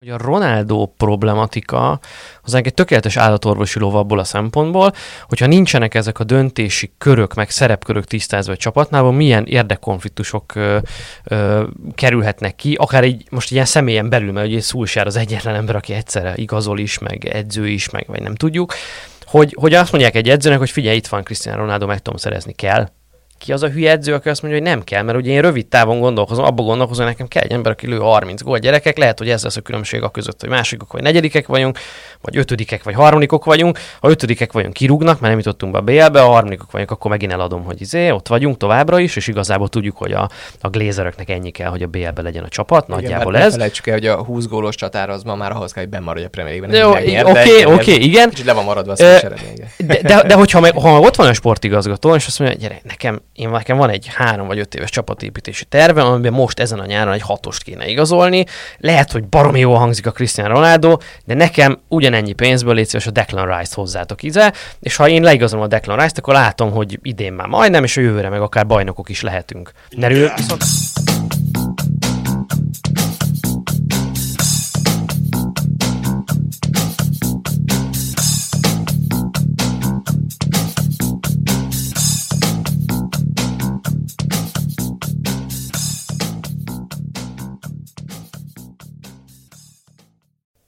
hogy a Ronaldo problematika az egy tökéletes állatorvosi lov abból a szempontból, hogyha nincsenek ezek a döntési körök, meg szerepkörök tisztázva a csapatnál, milyen érdekkonfliktusok ö, ö, kerülhetnek ki, akár így most ilyen személyen belül, mert ugye Szulsár az egyetlen ember, aki egyszerre igazol is, meg edző is, meg vagy nem tudjuk, hogy, hogy azt mondják egy edzőnek, hogy figyelj, itt van Cristiano Ronaldo, meg tudom szerezni kell, ki az a hülye edző, aki azt mondja, hogy nem kell, mert ugye én rövid távon gondolkozom, abban gondolkozom, hogy nekem kell egy ember, aki lő 30 gól gyerekek, lehet, hogy ez lesz a különbség a között, hogy másodikok vagy negyedikek vagyunk, vagy ötödikek vagy harmadikok vagyunk. Ha ötödikek vagyunk, kirúgnak, mert nem jutottunk be a BL-be, a harmadikok vagyunk, akkor megint eladom, hogy izé, ott vagyunk továbbra is, és igazából tudjuk, hogy a, a Glazeröknek ennyi kell, hogy a BL-be legyen a csapat, Igen, nagyjából ez. Felejtsük el, hogy a 20 gólos csatár az ma már ahhoz kell, hogy bemaradj a Premier League-ben. Oké, oké, igen. Kicsit le van maradva a de, de, de, hogyha meg, ha ott van a sportigazgató, és azt mondja, gyere, nekem, én, nekem van egy három vagy öt éves csapatépítési terve, amiben most ezen a nyáron egy hatost kéne igazolni. Lehet, hogy baromi jól hangzik a Cristiano Ronaldo, de nekem ugyanennyi pénzből légy a Declan Rice-t hozzátok ide, és ha én leigazolom a Declan Rice-t, akkor látom, hogy idén már majdnem, és a jövőre meg akár bajnokok is lehetünk. Nerül viszont...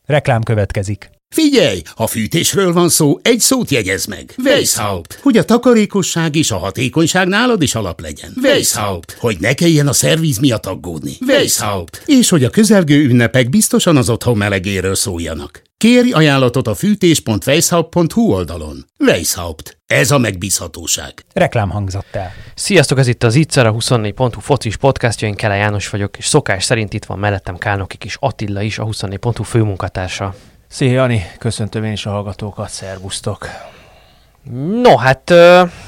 Reklám következik. Figyelj, ha fűtésről van szó, egy szót jegyez meg. Weishaupt. Hogy a takarékosság és a hatékonyság nálad is alap legyen. Weishaupt. Hogy ne kelljen a szerviz miatt aggódni. Weishaupt. És hogy a közelgő ünnepek biztosan az otthon melegéről szóljanak. Kérj ajánlatot a fűtés.weishaupt.hu oldalon. Weishaupt. Ez a megbízhatóság. Reklám hangzott el. Sziasztok, ez itt az Itzer, a 24.hu focis podcastja, én Kele János vagyok, és szokás szerint itt van mellettem Kálnokik is Attila is, a 24.hu főmunkatársa. Szia Jani, köszöntöm én is a hallgatókat, szervusztok! No, hát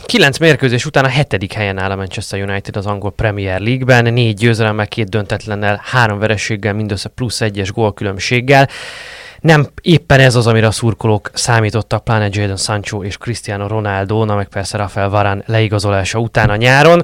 kilenc mérkőzés után a hetedik helyen áll a Manchester United az angol Premier League-ben, négy győzelemmel, két döntetlennel, három verességgel, mindössze plusz egyes gólkülönbséggel nem éppen ez az, amire a szurkolók számítottak, pláne Jadon Sancho és Cristiano Ronaldo, na meg persze Rafael Varane leigazolása után a nyáron.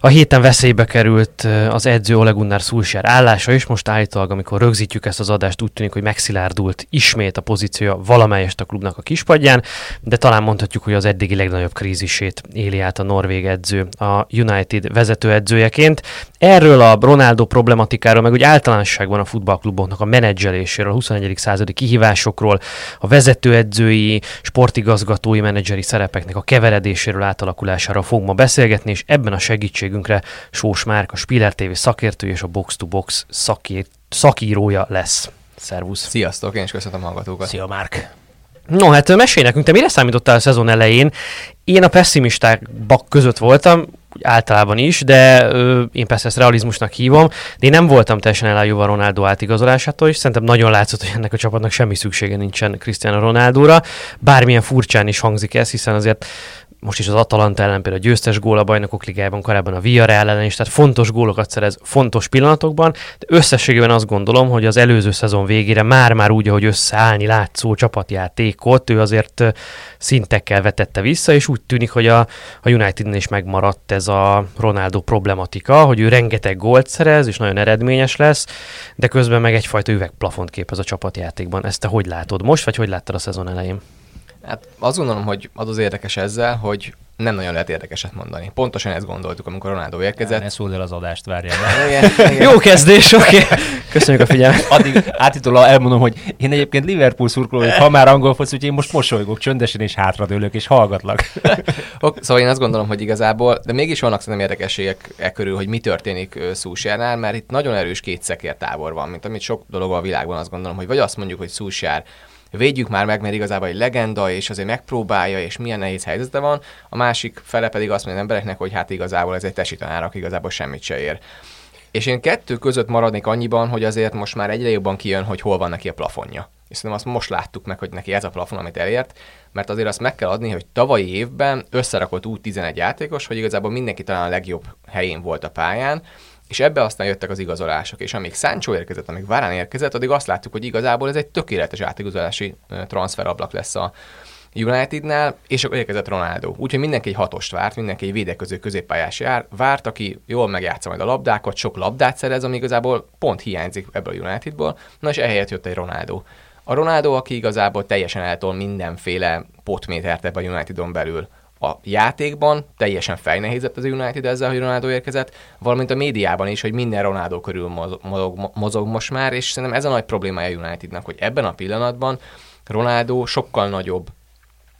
A héten veszélybe került az edző Ole Gunnar Solskjaer állása is, most állítólag, amikor rögzítjük ezt az adást, úgy tűnik, hogy megszilárdult ismét a pozíciója valamelyest a klubnak a kispadján, de talán mondhatjuk, hogy az eddigi legnagyobb krízisét éli át a norvég edző a United vezetőedzőjeként. Erről a Ronaldo problematikáról, meg úgy általánosságban a futballkluboknak a menedzseléséről, a 21. századi kihívásokról, a vezetőedzői, sportigazgatói, menedzseri szerepeknek a keveredéséről, átalakulására fogunk ma beszélgetni, és ebben a segítségünkre Sós Márk, a Spiller TV szakértő és a Box to Box szakír, szakírója lesz. Szervusz! Sziasztok, én is köszönöm a hallgatókat. Szia Márk! No, hát mesélj nekünk, te mire számítottál a szezon elején? Én a pessimisták között voltam, úgy általában is, de ö, én persze ezt realizmusnak hívom, de én nem voltam teljesen elájúva Ronaldo átigazolásától, és szerintem nagyon látszott, hogy ennek a csapatnak semmi szüksége nincsen Cristiano Ronaldóra, bármilyen furcsán is hangzik ez, hiszen azért most is az Atalanta ellen például a győztes gól a bajnokok ligájában, korábban a Villarreal ellen is, tehát fontos gólokat szerez fontos pillanatokban, de összességében azt gondolom, hogy az előző szezon végére már-már úgy, ahogy összeállni látszó csapatjátékot, ő azért szintekkel vetette vissza, és úgy tűnik, hogy a, a Unitednél is megmaradt ez a Ronaldo problematika, hogy ő rengeteg gólt szerez, és nagyon eredményes lesz, de közben meg egyfajta üvegplafont képez a csapatjátékban. Ezt te hogy látod most, vagy hogy láttad a szezon elején? Hát azt gondolom, hogy az az érdekes ezzel, hogy nem nagyon lehet érdekeset mondani. Pontosan ezt gondoltuk, amikor Ronaldo érkezett. Ja, ne szúrd el az adást, várjál. Jó kezdés, oké. Okay. Köszönjük a figyelmet. Addig átítólag elmondom, hogy én egyébként Liverpool szurkoló vagyok, ha már angol fosz, úgyhogy én most mosolygok csöndesen és hátradőlök és hallgatlak. ok, szóval én azt gondolom, hogy igazából, de mégis vannak szerintem érdekességek e körül, hogy mi történik Szúsjárnál, mert itt nagyon erős két tábor van, mint amit sok dolog a világban azt gondolom, hogy vagy azt mondjuk, hogy Szúsjár védjük már meg, mert igazából egy legenda, és azért megpróbálja, és milyen nehéz helyzete van. A másik fele pedig azt mondja az embereknek, hogy hát igazából ez egy tesi tanárak, igazából semmit se ér. És én kettő között maradnék annyiban, hogy azért most már egyre jobban kijön, hogy hol van neki a plafonja. És szerintem azt most láttuk meg, hogy neki ez a plafon, amit elért, mert azért azt meg kell adni, hogy tavalyi évben összerakott úgy 11 játékos, hogy igazából mindenki talán a legjobb helyén volt a pályán, és ebbe aztán jöttek az igazolások, és amíg Sancho érkezett, amíg Varane érkezett, addig azt láttuk, hogy igazából ez egy tökéletes átigazolási transferablak lesz a, Unitednál, és akkor érkezett Ronaldo. Úgyhogy mindenki egy hatost várt, mindenki egy védekező középpályás jár, várt, aki jól megjátsza majd a labdákat, sok labdát szerez, ami igazából pont hiányzik ebből a Unitedból, na és ehelyett jött egy Ronaldo. A Ronaldo, aki igazából teljesen eltol mindenféle potmétert ebbe a Unitedon belül a játékban, teljesen fejnehézett az United ezzel, hogy Ronaldo érkezett, valamint a médiában is, hogy minden Ronaldo körül mozog, mozog most már, és szerintem ez a nagy problémája a Unitednak, hogy ebben a pillanatban Ronaldo sokkal nagyobb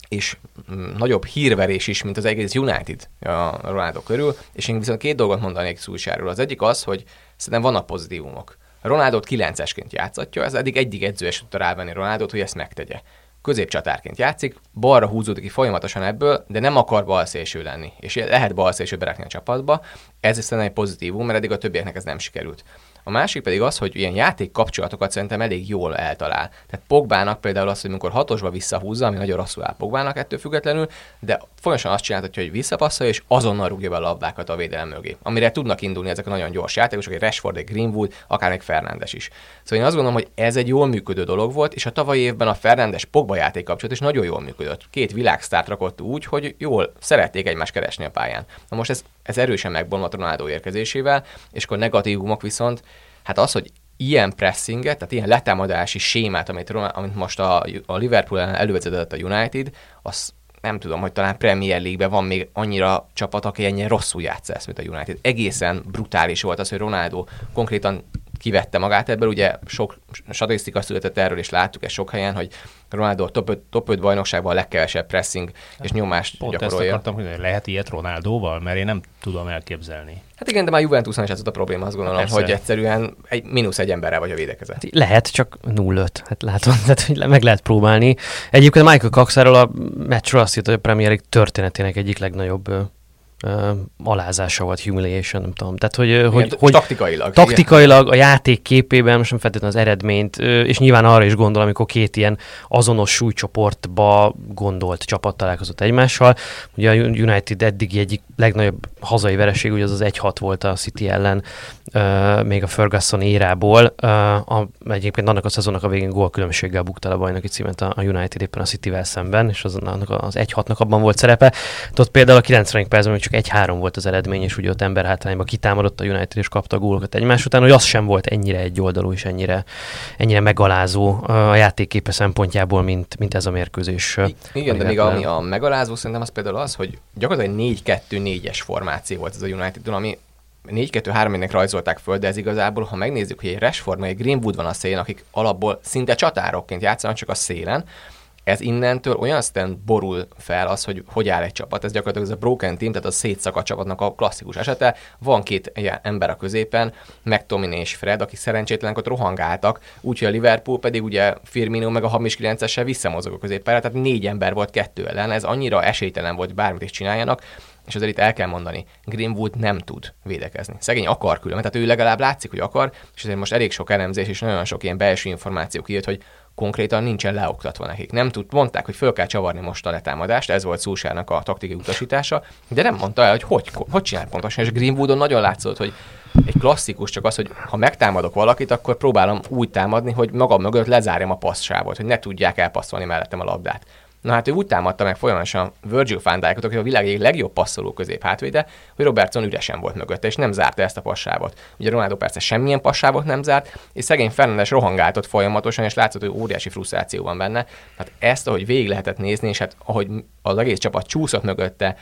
és mm, nagyobb hírverés is, mint az egész United a Ronaldo körül, és én viszont két dolgot mondanék Szújsáról. Az egyik az, hogy szerintem vannak pozitívumok. Ronaldot 9-esként játszatja, ez eddig egyik edzőes tudta rávenni Ronaldot, hogy ezt megtegye középcsatárként játszik, balra húzódik ki folyamatosan ebből, de nem akar balszélső lenni, és lehet balszélső berakni a csapatba. Ez szerintem egy pozitívum, mert eddig a többieknek ez nem sikerült. A másik pedig az, hogy ilyen játék kapcsolatokat szerintem elég jól eltalál. Tehát Pogbának például az, hogy amikor hatosba visszahúzza, ami nagyon rosszul áll Pogbának ettől függetlenül, de folyamatosan azt csinálhatja, hogy visszapasszolja, és azonnal rúgja be a labdákat a védelem mögé. Amire tudnak indulni ezek a nagyon gyors játékosok, egy Rashford, egy Greenwood, akár egy Fernandes is. Szóval én azt gondolom, hogy ez egy jól működő dolog volt, és a tavalyi évben a Fernandes Pogba játék kapcsolat is nagyon jól működött. Két világsztárt rakott úgy, hogy jól szerették egymást keresni a pályán. Na most ez, ez erősen megbomlott Ronaldo érkezésével, és akkor negatívumok viszont, hát az, hogy ilyen pressinget, tehát ilyen letámadási sémát, amit, amit most a, a Liverpool elővezetett a United, az nem tudom, hogy talán Premier League-ben van még annyira csapat, aki ennyien rosszul játsza ezt, mint a United. Egészen brutális volt az, hogy Ronaldo konkrétan kivette magát ebből. Ugye sok statisztika született erről, és láttuk ezt sok helyen, hogy Ronaldo top 5, top 5 bajnokságban a legkevesebb pressing és nyomást Pont gyakorolja. ezt akartam, hogy lehet ilyet Ronaldóval, mert én nem tudom elképzelni. Hát igen, de már Juventus is ez a probléma, azt gondolom, Persze. hogy egyszerűen egy mínusz egy emberrel vagy a védekezet. Hát lehet, csak 0-5. Hát látod, tehát, hogy meg lehet próbálni. Egyébként Michael Coxáról a meccsről azt írta, hogy a Premier League történetének egyik legnagyobb alázása volt, humiliation, nem tudom. Tehát, hogy, igen, hogy, hogy taktikailag. Taktikailag igen. a játék képében, most nem feltétlenül az eredményt, és nyilván arra is gondol, amikor két ilyen azonos súlycsoportba gondolt csapat találkozott egymással. Ugye a United eddigi egyik legnagyobb hazai vereség, ugye az az 1-6 volt a City ellen, uh, még a Ferguson érából. Uh, a, egyébként annak a szezonnak a végén gólkülönbséggel bukta a bajnoki címet a, a United éppen a City-vel szemben, és az, annak az 1-6-nak abban volt szerepe. Ott például a 90. percben csak 1-3 volt az eredmény, és ugye ott ember hátrányba kitámadott a United, és kapta a gólokat egymás után, hogy az sem volt ennyire egy oldalú és ennyire, ennyire megalázó a játékképe szempontjából, mint, mint ez a mérkőzés. Igen, de még ami a megalázó szerintem az például az, hogy gyakorlatilag 4-2-4-es formáció volt ez a United, ami 4-2-3-nek rajzolták föl, de ez igazából, ha megnézzük, hogy egy Rashford, meg egy Greenwood van a szélén, akik alapból szinte csatárokként játszanak csak a szélen, ez innentől olyan szinten borul fel az, hogy hogy áll egy csapat. Ez gyakorlatilag ez a broken team, tehát a szétszakadt csapatnak a klasszikus esete. Van két ember a középen, McTominay és Fred, akik szerencsétlenek ott rohangáltak, úgyhogy a Liverpool pedig ugye Firmino meg a hamis 9-essel visszamozog a középpályára, tehát négy ember volt kettő ellen, ez annyira esélytelen volt, bármit is csináljanak, és azért itt el kell mondani, Greenwood nem tud védekezni. Szegény akar külön, tehát ő legalább látszik, hogy akar, és azért most elég sok elemzés és nagyon sok ilyen belső információ kijött, hogy konkrétan nincsen leoktatva nekik. Nem tud, mondták, hogy föl kell csavarni most a letámadást, ez volt Szúsárnak a taktikai utasítása, de nem mondta el, hogy hogy, hogy csinál pontosan, és Greenwoodon nagyon látszott, hogy egy klasszikus csak az, hogy ha megtámadok valakit, akkor próbálom úgy támadni, hogy magam mögött lezárjam a passzsávot, hogy ne tudják elpasszolni mellettem a labdát. Na hát ő úgy támadta meg folyamatosan Virgil van Dijkot, aki a világ egyik legjobb passzoló közép hátvéde, hogy Robertson üresen volt mögötte, és nem zárta ezt a passávot. Ugye Ronaldo persze semmilyen passávot nem zárt, és szegény Fernandes rohangáltott folyamatosan, és látszott, hogy óriási frusztráció van benne. Hát ezt, ahogy végig lehetett nézni, és hát ahogy az egész csapat csúszott mögötte,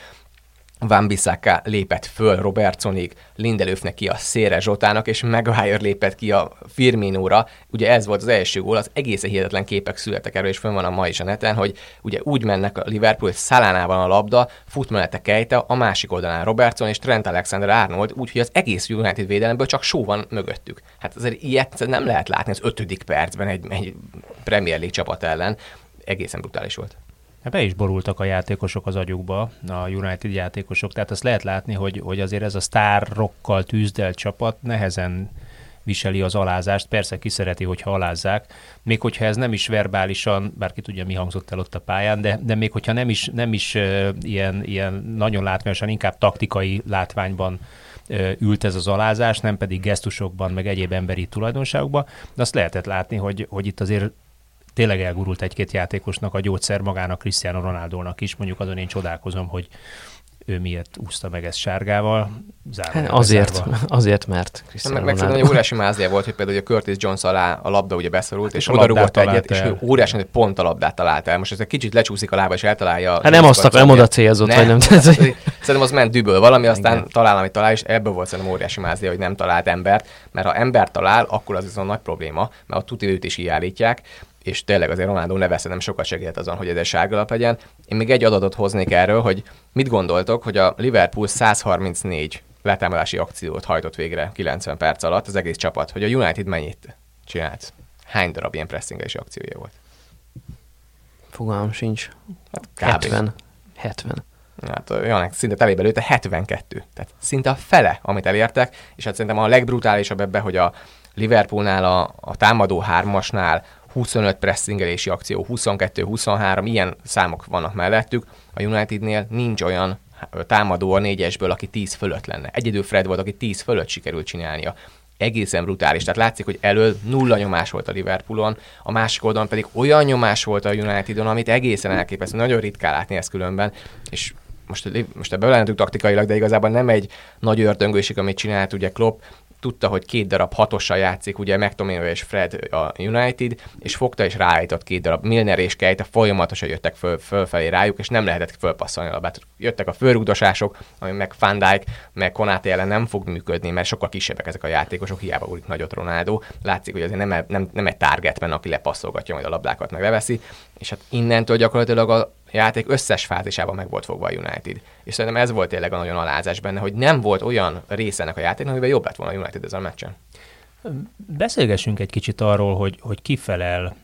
van Bissaka lépett föl Robertsonig, Lindelöfnek ki a Szére Zsotának, és Maguire lépett ki a Firminóra. Ugye ez volt az első gól, az egészen hihetetlen képek születtek erről, és fönn van a ma is a neten, hogy ugye úgy mennek a Liverpool, hogy Szalánában a labda, fut mellette Kejte, a másik oldalán Robertson és Trent Alexander-Arnold, úgyhogy az egész United védelemből csak só van mögöttük. Hát azért ilyet nem lehet látni az ötödik percben egy, egy Premier League csapat ellen. Egészen brutális volt. Hát be is borultak a játékosok az agyukba, a United játékosok, tehát azt lehet látni, hogy, hogy azért ez a sztárrokkal tűzdelt csapat nehezen viseli az alázást. Persze ki szereti, hogyha alázzák, még hogyha ez nem is verbálisan, bár ki tudja, mi hangzott el ott a pályán, de, de még hogyha nem is, nem is uh, ilyen, ilyen nagyon látványosan, inkább taktikai látványban uh, ült ez az alázás, nem pedig gesztusokban, meg egyéb emberi tulajdonságokban, de azt lehetett látni, hogy, hogy itt azért tényleg elgurult egy-két játékosnak a gyógyszer magának, Cristiano Ronaldónak is. Mondjuk azon én csodálkozom, hogy ő miért úszta meg ezt sárgával. Hát azért, bezárva. azért, mert Meg, Cristiano meg szerintem Ronaldo. egy óriási mázlia volt, hogy például ugye Curtis Jones alá a labda ugye beszorult, és a oda rúgott egyet, talált és el. ő óriási hogy pont a labdát talált el. Most ez egy kicsit lecsúszik a lába, és eltalálja. Hát nem azt akar, nem oda célzott, vagy nem. Tehát, szerintem az ment düböl valami, aztán Igen. talál, amit talál, és ebből volt szerintem óriási mázlia, hogy nem talált embert, mert ha embert talál, akkor az viszont nagy probléma, mert a tuti őt is kiállítják, és tényleg azért Ronaldo Neves nem sokat segített azon, hogy ez egy sárgalap legyen. Én még egy adatot hoznék erről, hogy mit gondoltok, hogy a Liverpool 134 letámadási akciót hajtott végre 90 perc alatt az egész csapat, hogy a United mennyit csinált? Hány darab ilyen pressingelési akciója volt? Fogalmam sincs. Hát kb. 70. 70. Hát olyan szinte telébe lőtte 72. Tehát szinte a fele, amit elértek, és hát szerintem a legbrutálisabb ebbe, hogy a Liverpoolnál, a, a támadó hármasnál 25 pressingelési akció, 22-23, ilyen számok vannak mellettük. A Unitednél nincs olyan támadó a négyesből, aki 10 fölött lenne. Egyedül Fred volt, aki 10 fölött sikerült csinálnia. Egészen brutális. Tehát látszik, hogy elől nulla nyomás volt a Liverpoolon, a másik oldalon pedig olyan nyomás volt a Unitedon, amit egészen elképesztő. Nagyon ritkán látni ezt különben, és most, most ebbe belentük taktikailag, de igazából nem egy nagy ördöngőség, amit csinált ugye Klopp, tudta, hogy két darab hatossal játszik, ugye McTominay és Fred a United, és fogta és ráállított két darab. Milner és Kejte folyamatosan jöttek föl, fölfelé rájuk, és nem lehetett fölpasszolni a labát. Jöttek a fölrugdosások, ami meg Van meg Konáté ellen nem fog működni, mert sokkal kisebbek ezek a játékosok, hiába úrik nagyot Ronaldo. Látszik, hogy azért nem, nem, nem egy targetman, aki lepasszolgatja majd a labdákat, meg leveszi, és hát innentől gyakorlatilag a játék összes fázisában meg volt fogva a United. És szerintem ez volt tényleg a nagyon alázás benne, hogy nem volt olyan része ennek a játéknak, amiben jobb lett volna a United ezen a meccsen. Beszélgessünk egy kicsit arról, hogy, hogy kifelel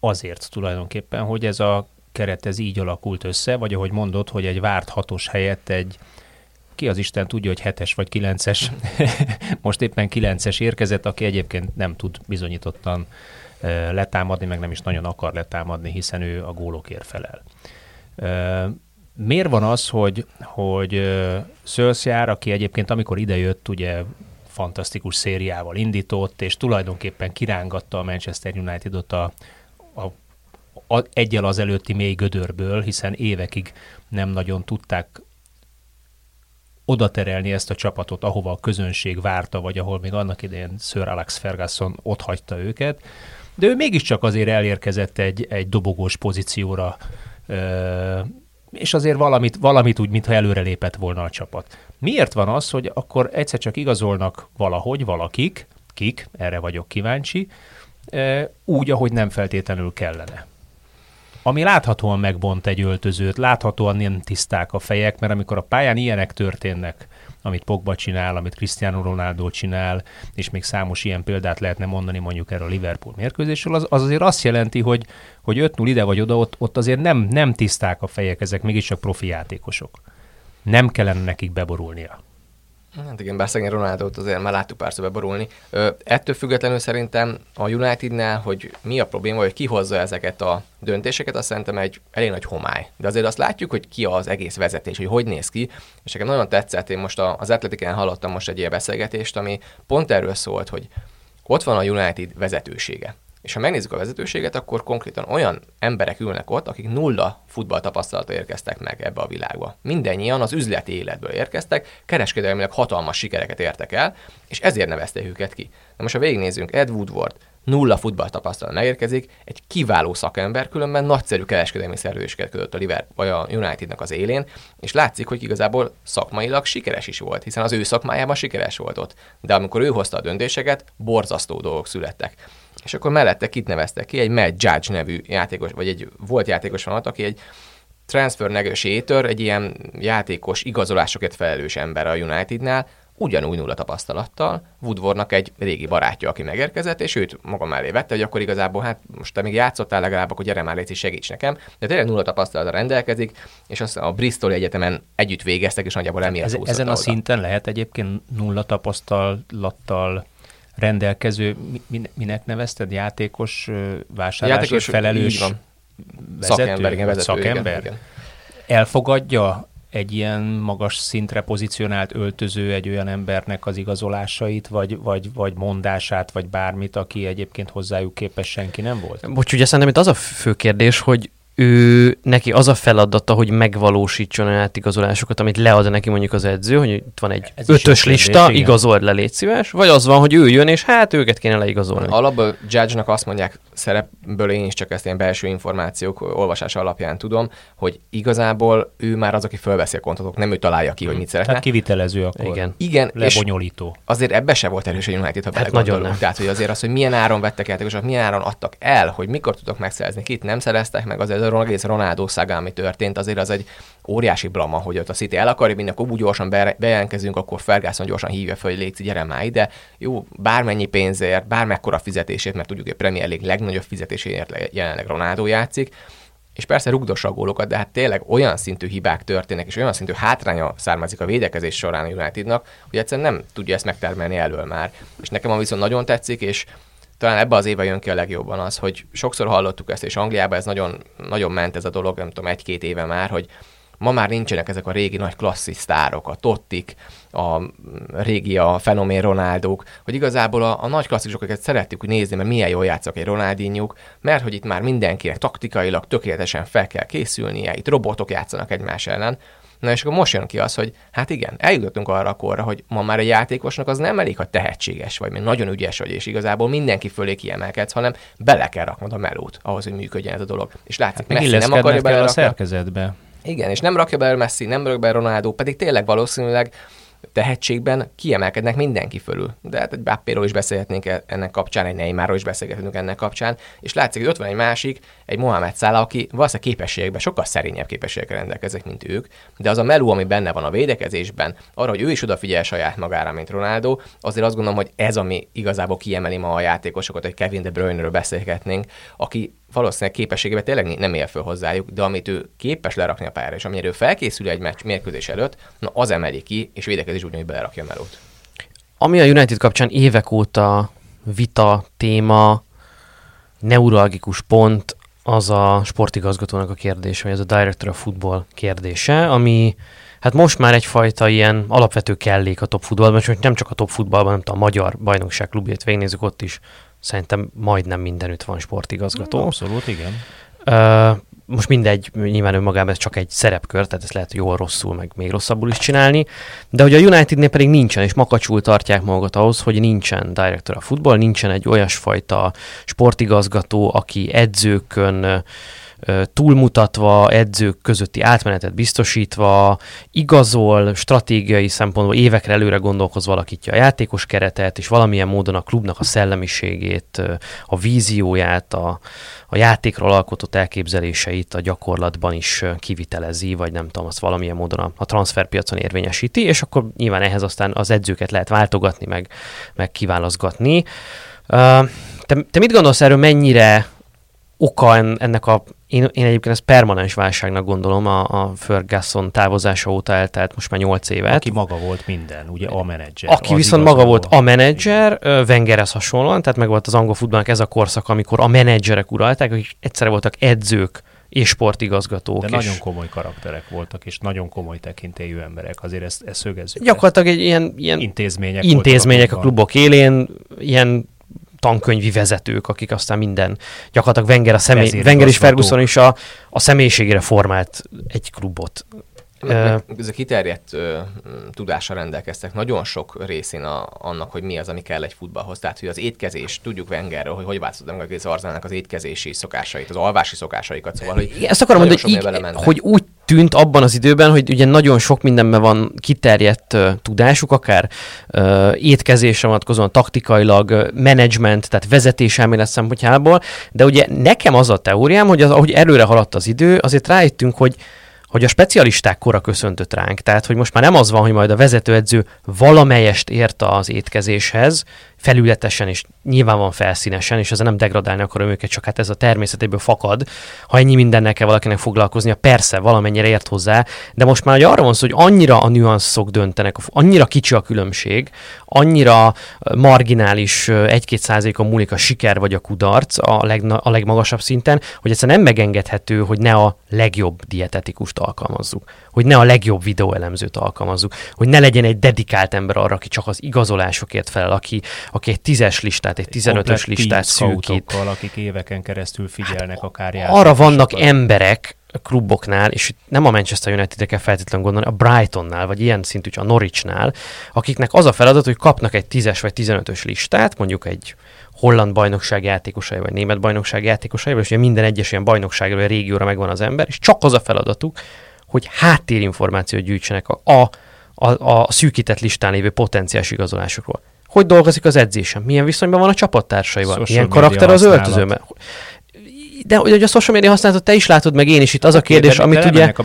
azért tulajdonképpen, hogy ez a keret ez így alakult össze, vagy ahogy mondod, hogy egy várt hatos helyett egy ki az Isten tudja, hogy hetes vagy kilences, most éppen kilences érkezett, aki egyébként nem tud bizonyítottan letámadni, meg nem is nagyon akar letámadni, hiszen ő a gólokért felel. Miért van az, hogy, hogy Szölszjár, aki egyébként amikor idejött, ugye fantasztikus szériával indított, és tulajdonképpen kirángatta a Manchester Unitedot a, a, a egyel az előtti mély gödörből, hiszen évekig nem nagyon tudták oda terelni ezt a csapatot, ahova a közönség várta, vagy ahol még annak idején Sir Alex Ferguson ott hagyta őket. De ő mégiscsak azért elérkezett egy, egy dobogós pozícióra, és azért valamit, valamit úgy, mintha előrelépett volna a csapat. Miért van az, hogy akkor egyszer csak igazolnak valahogy valakik, kik, erre vagyok kíváncsi, úgy, ahogy nem feltétlenül kellene? Ami láthatóan megbont egy öltözőt, láthatóan nem tiszták a fejek, mert amikor a pályán ilyenek történnek, amit Pogba csinál, amit Cristiano Ronaldo csinál, és még számos ilyen példát lehetne mondani mondjuk erről a Liverpool mérkőzésről, az, az azért azt jelenti, hogy, hogy 5-0 ide vagy oda, ott, ott azért nem, nem tiszták a fejek, ezek mégiscsak profi játékosok. Nem kellene nekik beborulnia. Hát igen, bár szegény Ronaldot azért már láttuk párszor beborulni. Ö, ettől függetlenül szerintem a Unitednál, hogy mi a probléma, hogy ki hozza ezeket a döntéseket, azt szerintem egy elég nagy homály. De azért azt látjuk, hogy ki az egész vezetés, hogy hogy néz ki, és nekem nagyon tetszett, én most az Atletikán hallottam most egy ilyen beszélgetést, ami pont erről szólt, hogy ott van a United vezetősége. És ha megnézzük a vezetőséget, akkor konkrétan olyan emberek ülnek ott, akik nulla futballtapasztalata érkeztek meg ebbe a világba. Mindennyian az üzleti életből érkeztek, kereskedelmileg hatalmas sikereket értek el, és ezért nevezték őket ki. Na most ha végignézzünk, Ed Woodward nulla futballtapasztalat megérkezik, egy kiváló szakember, különben nagyszerű kereskedelmi szerződéseket kötött a Liverpool vagy a Unitednak az élén, és látszik, hogy igazából szakmailag sikeres is volt, hiszen az ő szakmájában sikeres volt ott. De amikor ő hozta a döntéseket, borzasztó dolgok születtek és akkor mellette kit neveztek ki, egy Matt Judge nevű játékos, vagy egy volt játékos van ott, aki egy transfer negotiator, egy ilyen játékos igazolásokért felelős ember a Unitednál, ugyanúgy nulla tapasztalattal, Woodwardnak egy régi barátja, aki megérkezett, és őt maga mellé vette, hogy akkor igazából, hát most te még játszottál legalább, akkor gyere már légy, segíts nekem, de tényleg nulla tapasztalata rendelkezik, és azt a Bristol Egyetemen együtt végeztek, és nagyjából emiatt Ez, ezen a oda. szinten lehet egyébként nulla tapasztalattal rendelkező, mi- minek nevezted, játékos vásárlásért Játékos, felelős vezető, Szakember, igen, vagy vezető, szakember? Igen, igen. elfogadja egy ilyen magas szintre pozícionált öltöző egy olyan embernek az igazolásait, vagy, vagy, vagy mondását, vagy bármit, aki egyébként hozzájuk képes senki nem volt? Bocs, ugye szerintem itt az a fő kérdés, hogy ő, neki az a feladata, hogy megvalósítson olyan átigazolásokat, amit lead neki mondjuk az edző, hogy itt van egy Ez ötös kérdés, lista, igen. igazold le, légy szíves, vagy az van, hogy ő jön, és hát őket kéne leigazolni. Alapból Judge-nak azt mondják, szerepből én is csak ezt ilyen belső információk olvasása alapján tudom, hogy igazából ő már az, aki fölveszi a kontotok, nem ő találja ki, hogy mit szeretne. Tehát kivitelező akkor. Igen. Igen, és Lebonyolító. azért ebbe se volt erős a United, ha Hát nagyon nem. Tehát, hogy azért az, hogy milyen áron vettek játékosokat, milyen áron adtak el, hogy mikor tudok megszerezni, kit nem szereztek meg, azért az egész Ronaldo szága, ami történt, azért az egy óriási blama, hogy ott a City el akarja vinni, akkor úgy gyorsan be, bejelentkezünk, akkor Ferguson gyorsan hívja fel, hogy légy, gyere már ide. Jó, bármennyi pénzért, bármekkora fizetését, mert tudjuk, hogy Premier League legnagyobb fizetéséért le- jelenleg Ronaldo játszik, és persze rugdossa a gólokat, de hát tényleg olyan szintű hibák történnek, és olyan szintű hátránya származik a védekezés során a Unitednak, hogy egyszerűen nem tudja ezt megtermelni elől már. És nekem a viszont nagyon tetszik, és talán ebbe az éve jön ki a legjobban az, hogy sokszor hallottuk ezt, és Angliában ez nagyon, nagyon ment ez a dolog, nem tudom, egy-két éve már, hogy ma már nincsenek ezek a régi nagy klasszis sztárok, a Tottik, a régi a fenomén Ronaldók, hogy igazából a, a nagy klasszikusokat szerettük nézni, mert milyen jól játszak egy Ronaldinho, mert hogy itt már mindenkinek taktikailag tökéletesen fel kell készülnie, itt robotok játszanak egymás ellen, Na és akkor most jön ki az, hogy hát igen, eljutottunk arra a korra, hogy ma már egy játékosnak az nem elég, ha tehetséges vagy, mert nagyon ügyes vagy, és igazából mindenki fölé kiemelkedsz, hanem bele kell raknod a melót ahhoz, hogy működjen ez a dolog. És látszik, Meg Messi nem akarja kell a szerkezetbe. Igen, és nem rakja bele Messi, nem rakja bele Ronaldo, pedig tényleg valószínűleg tehetségben kiemelkednek mindenki fölül. De hát egy Bappéról is beszélhetnénk e- ennek kapcsán, egy Neymarról is beszélgetünk ennek kapcsán, és látszik, hogy ott van egy másik, egy Mohamed Salah, aki valószínűleg képességekben sokkal szerényebb képességekkel rendelkezik, mint ők, de az a meló, ami benne van a védekezésben, arra, hogy ő is odafigyel saját magára, mint Ronaldo, azért azt gondolom, hogy ez, ami igazából kiemeli ma a játékosokat, hogy Kevin De Bruyne-ről beszélgetnénk, aki valószínűleg képességében tényleg nem él föl hozzájuk, de amit ő képes lerakni a pályára, és amire ő felkészül egy meccs mérkőzés előtt, na az emeli ki, és védekezés úgy, hogy belerakja a melót. Ami a United kapcsán évek óta vita, téma, neuralgikus pont, az a sportigazgatónak a kérdése, vagy ez a Director of Football kérdése, ami hát most már egyfajta ilyen alapvető kellék a top futballban, és nem csak a top futballban, nem tudom, a magyar bajnokság klubját végignézzük, ott is szerintem majdnem mindenütt van sportigazgató. Abszolút, igen. Ö, most mindegy, nyilván önmagában ez csak egy szerepkör, tehát ezt lehet jól rosszul, meg még rosszabbul is csinálni, de hogy a Unitednél pedig nincsen, és makacsul tartják magukat ahhoz, hogy nincsen director a futball, nincsen egy olyasfajta sportigazgató, aki edzőkön túlmutatva, edzők közötti átmenetet biztosítva, igazol, stratégiai szempontból évekre előre gondolkozva alakítja a játékos keretet, és valamilyen módon a klubnak a szellemiségét, a vízióját, a, a játékról alkotott elképzeléseit a gyakorlatban is kivitelezi, vagy nem tudom, azt valamilyen módon a, a transferpiacon érvényesíti, és akkor nyilván ehhez aztán az edzőket lehet váltogatni, meg, meg kiválaszgatni. Ö, Te, te mit gondolsz erről, mennyire oka en- ennek a, én, én egyébként ezt permanens válságnak gondolom, a, a Ferguson távozása óta eltelt most már 8 évet. Aki maga volt minden, ugye a menedzser. Aki viszont maga volt a menedzser, Wengerhez hasonlóan, tehát meg volt az angol futballnak ez a korszak, amikor a menedzserek uralták, akik egyszerre voltak edzők és sportigazgatók. De és nagyon komoly karakterek voltak, és nagyon komoly tekintélyű emberek. Azért ezt, ezt szögezzük. gyakorlatilag egy ilyen, ilyen intézmények, intézmények a klubok élén, ilyen tankönyvi vezetők, akik aztán minden, gyakorlatilag Wenger, a személy, Vezérigazgatók. Wenger és Ferguson is a, a személyiségére formált egy klubot. Ö, Meg Ez a kiterjedt ö, m, tudással rendelkeztek nagyon sok részén a, annak, hogy mi az, ami kell egy futballhoz. Tehát, hogy az étkezés, tudjuk Wengerről, hogy hogy változott meg az Arzenálnak az étkezési szokásait, az alvási szokásaikat, szóval, hogy Igen, ezt akarom mondani, hogy, így, hogy úgy tűnt abban az időben, hogy ugye nagyon sok mindenben van kiterjedt uh, tudásuk, akár uh, étkezésre vonatkozóan, taktikailag, uh, menedzsment, tehát vezetéselmélet szempontjából, de ugye nekem az a teóriám, hogy az, ahogy előre haladt az idő, azért rájöttünk, hogy hogy a specialisták kora köszöntött ránk. Tehát, hogy most már nem az van, hogy majd a vezetőedző valamelyest ért az étkezéshez, felületesen és nyilván van felszínesen, és ezzel nem degradálni akarom őket, csak hát ez a természetéből fakad. Ha ennyi mindennel kell valakinek foglalkoznia, persze valamennyire ért hozzá, de most már hogy arra van szó, hogy annyira a nüanszok döntenek, annyira kicsi a különbség, annyira marginális egy-két százalékon múlik a siker vagy a kudarc a, legna, a legmagasabb szinten, hogy egyszerűen nem megengedhető, hogy ne a legjobb dietetikust alkalmazzuk, hogy ne a legjobb videóelemzőt alkalmazzuk, hogy ne legyen egy dedikált ember arra, aki csak az igazolásokért felel, aki, aki egy tízes listát, egy tizenötös listát szűkít. akik éveken keresztül figyelnek hát, akár Arra vannak emberek, kluboknál, és nem a Manchester United-re kell feltétlenül gondolni, a Brightonnál, vagy ilyen szintű, a Norwichnál, akiknek az a feladat, hogy kapnak egy 10-es vagy 15-ös listát, mondjuk egy holland bajnokság játékosai, vagy német bajnokság játékosai, és ugye minden egyes ilyen bajnokságra, vagy régióra megvan az ember, és csak az a feladatuk, hogy háttérinformációt gyűjtsenek a, a, a, a szűkített listán lévő potenciális igazolásokról. Hogy dolgozik az edzésem? Milyen viszonyban van a csapattársaival? Social Milyen karakter az öltözőben? de hogy a social media használatot te is látod, meg én is itt az a kérdés, de, amit de ugye, a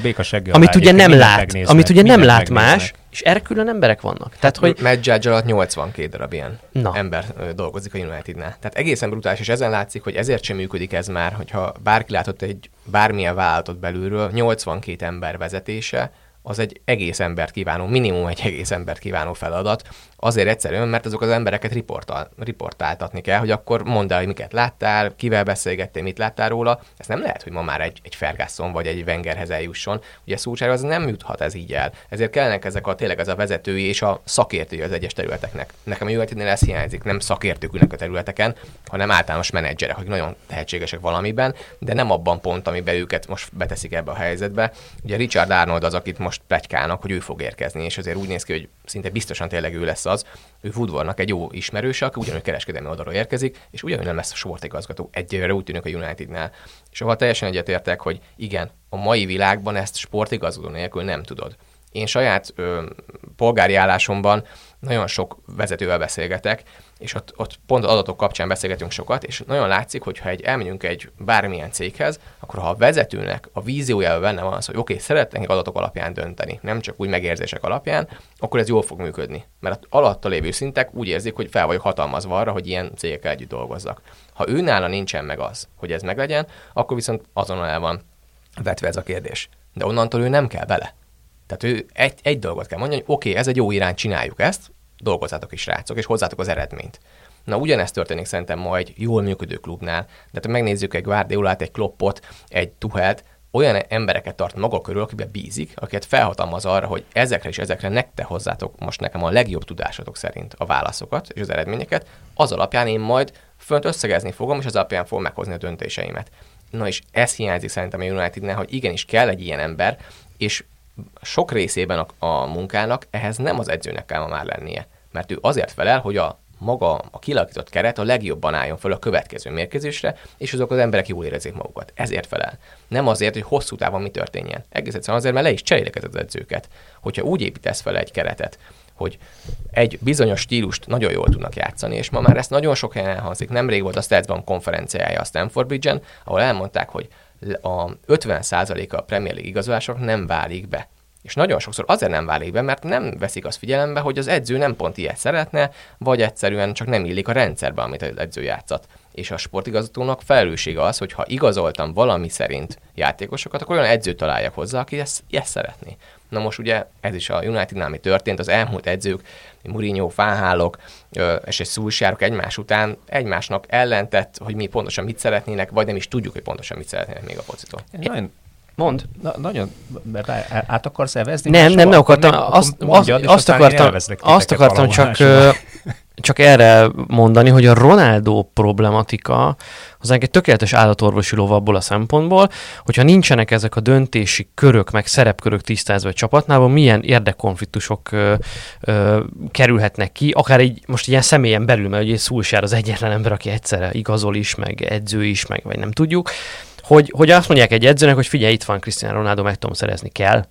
amit ugye nem lát, amit ugye nem lát más, és erre külön emberek vannak. Tehát, hogy... Matt Judge alatt 82 darab ilyen Na. ember dolgozik a Unitednál. Tehát egészen brutális, és ezen látszik, hogy ezért sem működik ez már, hogyha bárki látott egy bármilyen vállalatot belülről, 82 ember vezetése, az egy egész embert kívánó, minimum egy egész embert kívánó feladat, Azért egyszerűen, mert azok az embereket riportál, riportáltatni kell, hogy akkor mondd el, hogy miket láttál, kivel beszélgettél, mit láttál róla. Ez nem lehet, hogy ma már egy, egy Ferguson vagy egy Wengerhez eljusson. Ugye Szúcsára az nem juthat ez így el. Ezért kellenek ezek a tényleg ez a vezetői és a szakértői az egyes területeknek. Nekem a Unitednél ez hiányzik, nem szakértők ülnek a területeken, hanem általános menedzserek, akik nagyon tehetségesek valamiben, de nem abban pont, amiben őket most beteszik ebbe a helyzetbe. Ugye Richard Arnold az, akit most plegykálnak, hogy ő fog érkezni, és azért úgy néz ki, hogy szinte biztosan tényleg ő lesz az, ő Woodwardnak egy jó ismerőse, aki ugyanúgy kereskedelmi oldalról érkezik, és ugyanúgy nem lesz a sportigazgató egyelőre úgy tűnik a Unitednál. És ahol teljesen egyetértek, hogy igen, a mai világban ezt sportigazgató nélkül nem tudod. Én saját ö, polgári állásomban nagyon sok vezetővel beszélgetek, és ott, ott pont az adatok kapcsán beszélgetünk sokat, és nagyon látszik, hogy ha egy, elmegyünk egy bármilyen céghez, akkor ha a vezetőnek a víziója benne van az, hogy oké, okay, szeretnénk adatok alapján dönteni, nem csak úgy megérzések alapján, akkor ez jól fog működni. Mert alatta lévő szintek úgy érzik, hogy fel vagyok hatalmazva arra, hogy ilyen cégekkel együtt dolgozzak. Ha ő nála nincsen meg az, hogy ez meglegyen, akkor viszont azonnal el van vetve ez a kérdés. De onnantól ő nem kell bele. Tehát ő egy, egy dolgot kell mondani, hogy oké, okay, ez egy jó irány, csináljuk ezt, dolgozzátok is rácok, és hozzátok az eredményt. Na ugyanezt történik szerintem ma egy jól működő klubnál. De ha megnézzük egy Guardiolát, egy Kloppot, egy Tuhelt, olyan embereket tart maga körül, akiben bízik, akiket felhatalmaz arra, hogy ezekre és ezekre nektek hozzátok most nekem a legjobb tudásatok szerint a válaszokat és az eredményeket, az alapján én majd fönt összegezni fogom, és az alapján fogom meghozni a döntéseimet. Na és ez hiányzik szerintem a Unitednél, hogy igenis kell egy ilyen ember, és sok részében a, a munkának ehhez nem az edzőnek kell már lennie. Mert ő azért felel, hogy a maga a kilakított keret a legjobban álljon fel a következő mérkőzésre, és azok az emberek jól érezzék magukat. Ezért felel. Nem azért, hogy hosszú távon mi történjen. Egész egyszerűen azért, mert le is cserélik az edzőket. Hogyha úgy építesz fel egy keretet, hogy egy bizonyos stílust nagyon jól tudnak játszani, és ma már ezt nagyon sok helyen elhangzik. Nemrég volt a Statsban konferenciája a Stanford Bridge-en, ahol elmondták, hogy a 50%-a a Premier League igazolások nem válik be. És nagyon sokszor azért nem válik be, mert nem veszik azt figyelembe, hogy az edző nem pont ilyet szeretne, vagy egyszerűen csak nem illik a rendszerbe, amit az edző játszat. És a sportigazgatónak felelőssége az, hogy ha igazoltam valami szerint játékosokat, akkor olyan edzőt találjak hozzá, aki ezt, ezt szeretné. Na most ugye ez is a Unitednál, ami történt, az elmúlt edzők, Mourinho, Fáhálok és egy Szulsárok egymás után egymásnak ellentett, hogy mi pontosan mit szeretnének, vagy nem is tudjuk, hogy pontosan mit szeretnének még a focitól. Nagyon Mond. Na, nagyon, mert át akarsz evezni? Nem, nem, nem akartam. Azt, mondjad, azt, azt akartam, azt akartam csak, csak erre mondani, hogy a Ronaldo problematika az egy tökéletes állatorvosi lov abból a szempontból, hogyha nincsenek ezek a döntési körök, meg szerepkörök tisztázva a csapatnál, milyen érdekkonfliktusok ö, ö, kerülhetnek ki, akár egy, most ilyen személyen belül, mert ugye Szulsár az egyetlen ember, aki egyszerre igazol is, meg edző is, meg vagy nem tudjuk, hogy, hogy azt mondják egy edzőnek, hogy figyelj, itt van Cristiano Ronaldo, meg tudom szerezni kell,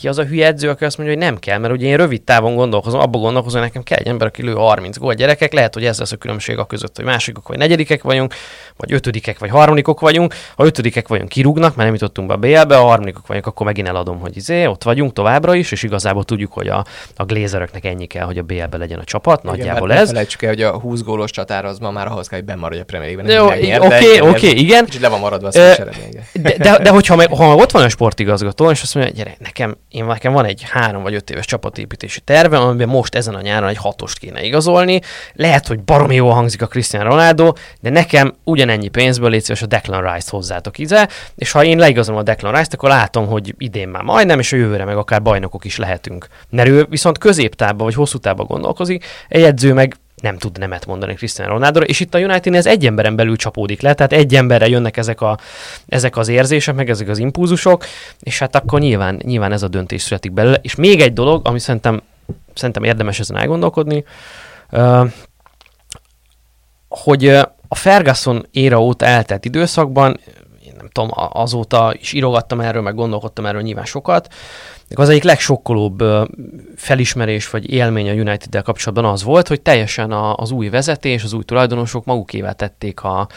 ki az a hülye edző, aki azt mondja, hogy nem kell, mert ugye én rövid távon gondolkozom, abban gondolkozom, hogy nekem kell egy ember, aki lő 30 gól gyerekek, lehet, hogy ez lesz a különbség a között, hogy másodikok vagy negyedikek vagyunk, vagy ötödikek vagy harmadikok vagyunk. Ha ötödikek vagyunk, kirúgnak, mert nem jutottunk be a BL-be, ha harmadikok vagyunk, akkor megint eladom, hogy izé, ott vagyunk továbbra is, és igazából tudjuk, hogy a, a glézeröknek ennyi kell, hogy a BL-be legyen a csapat, nagyjából Igen, ez. Ne felejtsük el, hogy a 20 gólos csatár az ma már ahhoz kell, hogy bemaradj a Premier League-ben. Oké, oké, ez igen. Kicsit le van maradva a. De, de, de hogyha meg, ha ott van a sportigazgató, és azt mondja, gyere, nekem, én, nekem van egy három vagy öt éves csapatépítési terve, amiben most ezen a nyáron egy hatost kéne igazolni. Lehet, hogy baromi jól hangzik a Cristiano Ronaldo, de nekem ugyanennyi pénzből légy szíves a Declan Rice-t hozzátok ide, és ha én leigazolom a Declan Rice-t, akkor látom, hogy idén már majdnem, és a jövőre meg akár bajnokok is lehetünk. Mert ő viszont középtávban vagy hosszú távban gondolkozik, egy edző meg nem tud nemet mondani Cristiano Ronaldo, és itt a United ez egy emberen belül csapódik le, tehát egy emberre jönnek ezek, a, ezek az érzések, meg ezek az impulzusok, és hát akkor nyilván, nyilván ez a döntés születik belőle. És még egy dolog, ami szerintem, szerintem érdemes ezen elgondolkodni, hogy a Ferguson éra óta eltelt időszakban, tudom, azóta is írogattam erről, meg gondolkodtam erről nyilván sokat, az egyik legsokkolóbb felismerés vagy élmény a United-del kapcsolatban az volt, hogy teljesen az új vezetés, az új tulajdonosok magukévá tették a,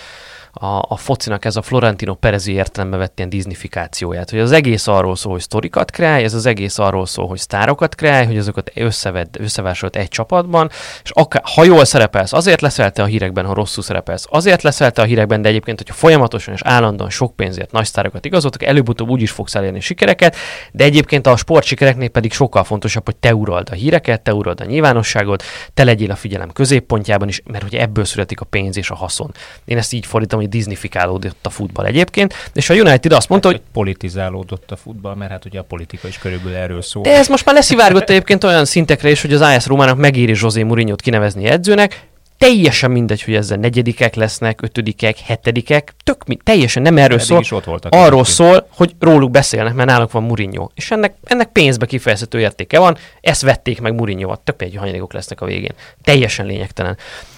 a, a focinak ez a Florentino Perezi értelembe vett ilyen disnifikációját, hogy az egész arról szól, hogy sztorikat kreálj, ez az egész arról szól, hogy sztárokat kreálj, hogy azokat összeved, összevásolt egy csapatban, és akár, ha jól szerepelsz, azért leszel te a hírekben, ha rosszul szerepelsz, azért leszel te a hírekben, de egyébként, hogyha folyamatosan és állandóan sok pénzért nagy sztárokat igazoltak, előbb-utóbb úgy is fogsz elérni sikereket, de egyébként a sportsikereknél pedig sokkal fontosabb, hogy te urald a híreket, te urald a nyilvánosságot, te legyél a figyelem középpontjában is, mert hogy ebből születik a pénz és a haszon. Én ezt így fordítom, hogy disnifikálódott a futball egyébként, és a United azt mondta, hogy hogy politizálódott a futball, mert hát ugye a politika is körülbelül erről szól. de ez most már leszivárgott egyébként olyan szintekre is, hogy az AS Rómának megéri José Mourinho-t kinevezni edzőnek, teljesen mindegy, hogy ezzel negyedikek lesznek, ötödikek, hetedikek, tök mi, teljesen nem erről Eddig szól. is ott voltak Arról egyébként. szól, hogy róluk beszélnek, mert náluk van Mourinho. És ennek, ennek pénzbe kifejezhető értéke van, ezt vették meg Mourinho-vat, tök egy hanyagok lesznek a végén. Teljesen lényegtelen.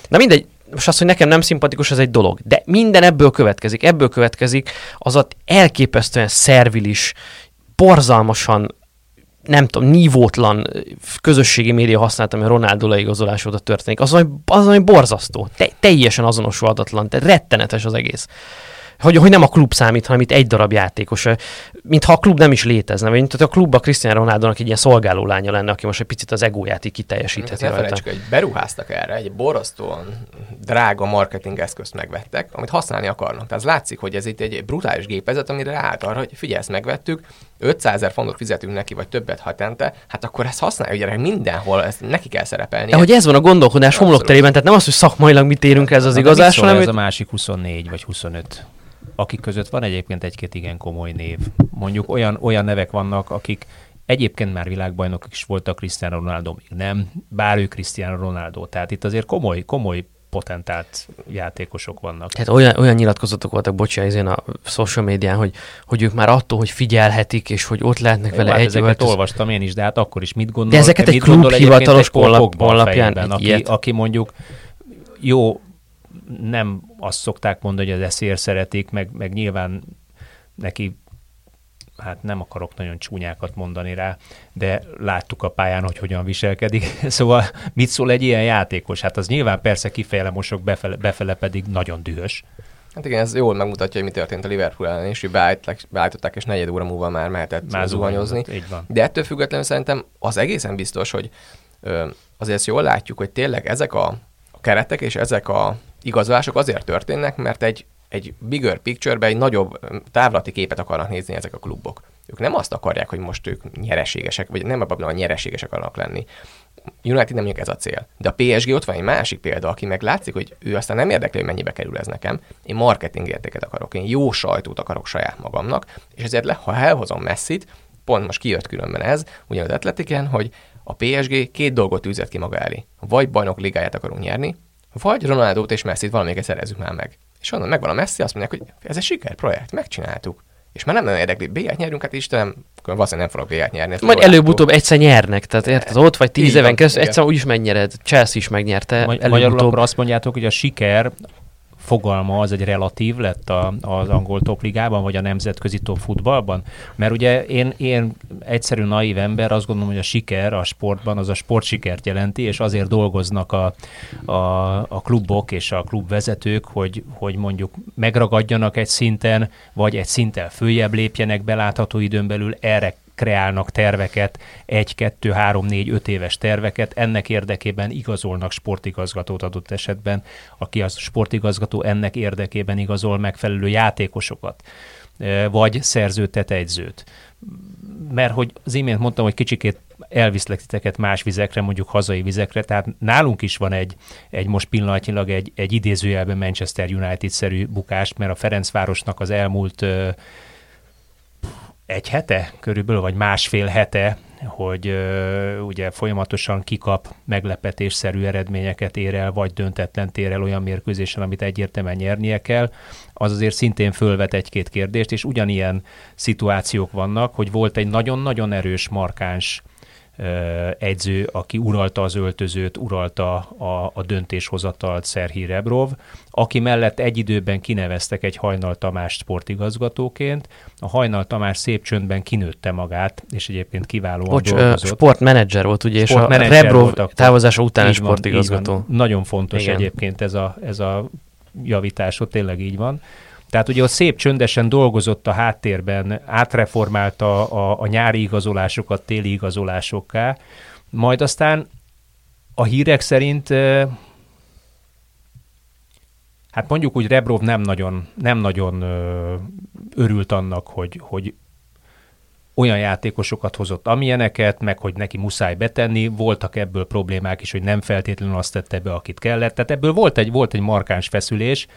Na mindegy, most az, hogy nekem nem szimpatikus, az egy dolog. De minden ebből következik. Ebből következik az a elképesztően szervilis, borzalmasan nem tudom, nívótlan közösségi média használat, ami a Ronaldo leigazolás óta történik, az, ami, az, ami borzasztó, te, teljesen azonosulhatatlan, tehát rettenetes az egész. Hogy, hogy nem a klub számít, hanem itt egy darab játékos. Mintha a klub nem is létezne, vagy mint a klubba Cristiano Ronaldo-nak egy ilyen szolgáló lánya lenne, aki most egy picit az egóját így Hát kiteljesítheti rajta. felejtsük, hogy beruháztak erre, egy borzasztóan drága marketing eszközt megvettek, amit használni akarnak. Tehát látszik, hogy ez itt egy brutális gépezet, amire ráállt arra, hogy figyelj, ezt megvettük, 500 ezer fontot fizetünk neki, vagy többet hetente, hát akkor ezt használjuk gyerek mindenhol, ezt neki kell szerepelni. De hogy ez van a gondolkodás homlokterében, tehát nem az, hogy szakmailag mit érünk ez az de igazás, hanem ez a másik 24 vagy 25, akik között van egyébként egy-két igen komoly név. Mondjuk olyan, olyan nevek vannak, akik egyébként már világbajnokok is voltak, Cristiano Ronaldo még nem, bár ő Cristiano Ronaldo. Tehát itt azért komoly, komoly potentált játékosok vannak. Tehát olyan, olyan nyilatkozatok voltak, bocsánat, én a social médián, hogy, hogy ők már attól, hogy figyelhetik, és hogy ott lehetnek Jó, vele hát egy ezeket öltöz... olvastam én is, de hát akkor is mit gondol? De ezeket egy klub hivatalos honlapján aki, aki mondjuk jó, nem azt szokták mondani, hogy az eszér szeretik, meg, meg nyilván neki hát nem akarok nagyon csúnyákat mondani rá, de láttuk a pályán, hogy hogyan viselkedik. Szóval mit szól egy ilyen játékos? Hát az nyilván persze kifejele mosok, befele, befele pedig nagyon dühös. Hát igen, ez jól megmutatja, hogy mi történt a Liverpool ellen, és hogy beállították, és negyed óra múlva már mehetett Már zuhanyozni. így van. De ettől függetlenül szerintem az egészen biztos, hogy ö, azért jól látjuk, hogy tényleg ezek a, a keretek és ezek a igazolások azért történnek, mert egy, egy bigger picture egy nagyobb távlati képet akarnak nézni ezek a klubok. Ők nem azt akarják, hogy most ők nyereségesek, vagy nem abban, hogy nyereségesek akarnak lenni. United nem ez a cél. De a PSG ott van egy másik példa, aki meg látszik, hogy ő aztán nem érdekli, hogy mennyibe kerül ez nekem. Én marketing értéket akarok, én jó sajtót akarok saját magamnak, és ezért le, ha elhozom messzit, pont most kijött különben ez, ugye az Atletiken, hogy a PSG két dolgot tűzött ki maga elé. Vagy bajnok ligáját akarunk nyerni, vagy Ronaldót és Messit valamelyiket szerezzük már meg. És onnan megvan a Messi, azt mondják, hogy ez egy sikerprojekt, megcsináltuk. És már nem nagyon érdekli, B-t nyerünk, hát Istenem, akkor valószínűleg nem fogok B-t nyerni. Majd előbb-utóbb egyszer nyernek, tehát érted, ott vagy tíz éven keresztül, egyszer úgyis megnyered. Chelsea is megnyerte, Magy- Magyarul akkor azt mondjátok, hogy a siker fogalma az egy relatív lett a, az angol topligában, vagy a nemzetközi top futballban? Mert ugye én, én egyszerű naív ember azt gondolom, hogy a siker a sportban az a sportsikert jelenti, és azért dolgoznak a, a, a klubok és a klubvezetők, hogy, hogy mondjuk megragadjanak egy szinten, vagy egy szinten följebb lépjenek belátható időn belül, erre kreálnak terveket, egy, kettő, három, négy, öt éves terveket, ennek érdekében igazolnak sportigazgatót adott esetben, aki az sportigazgató ennek érdekében igazol megfelelő játékosokat, vagy szerzőtet, egyzőt. Mert hogy az imént mondtam, hogy kicsikét elviszlek titeket más vizekre, mondjuk hazai vizekre, tehát nálunk is van egy, egy most pillanatnyilag egy, egy idézőjelben Manchester United-szerű bukást, mert a Ferencvárosnak az elmúlt egy hete körülbelül, vagy másfél hete, hogy ö, ugye folyamatosan kikap meglepetésszerű eredményeket ér el, vagy döntetlen tér el olyan mérkőzésen, amit egyértelműen nyernie kell, az azért szintén fölvet egy-két kérdést, és ugyanilyen szituációk vannak, hogy volt egy nagyon-nagyon erős, markáns egyző, aki uralta az öltözőt, uralta a, a döntéshozatalt Szerhi Rebrov, aki mellett egy időben kineveztek egy Hajnal Tamás sportigazgatóként. A Hajnal Tamás szép csöndben kinőtte magát, és egyébként kiválóan Bocs, dolgozott. sportmenedzser volt, ugye, és a Rebrov távozása után sportigazgató. Nagyon fontos Igen. egyébként ez a, ez a javítás, ott tényleg így van. Tehát ugye ott szép csöndesen dolgozott a háttérben, átreformálta a, a nyári igazolásokat téli igazolásokká, majd aztán a hírek szerint hát mondjuk úgy Rebrov nem nagyon, nem nagyon örült annak, hogy, hogy olyan játékosokat hozott, amilyeneket, meg hogy neki muszáj betenni, voltak ebből problémák is, hogy nem feltétlenül azt tette be, akit kellett. Tehát ebből volt egy, volt egy markáns feszülés,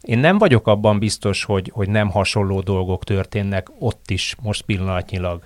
én nem vagyok abban biztos, hogy, hogy nem hasonló dolgok történnek ott is most pillanatnyilag,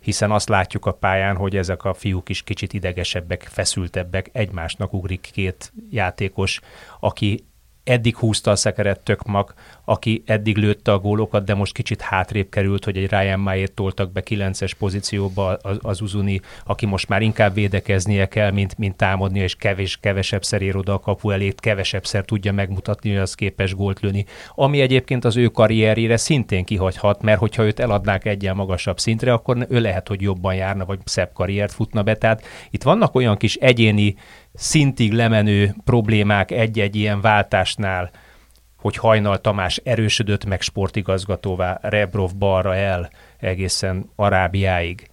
hiszen azt látjuk a pályán, hogy ezek a fiúk is kicsit idegesebbek, feszültebbek, egymásnak ugrik két játékos, aki eddig húzta a szekeret Tökmak, aki eddig lőtte a gólokat, de most kicsit hátrébb került, hogy egy Ryan Mayer toltak be 9-es pozícióba az, az Uzuni, aki most már inkább védekeznie kell, mint, mint támadni, és kevés, kevesebbszer ér oda a kapu elét, kevesebbszer tudja megmutatni, hogy az képes gólt lőni. Ami egyébként az ő karrierjére szintén kihagyhat, mert hogyha őt eladnák egyen magasabb szintre, akkor ő lehet, hogy jobban járna, vagy szebb karriert futna be. Tehát itt vannak olyan kis egyéni szintig lemenő problémák egy-egy ilyen váltásnál, hogy Hajnal Tamás erősödött meg sportigazgatóvá, Rebrov balra el egészen Arábiáig,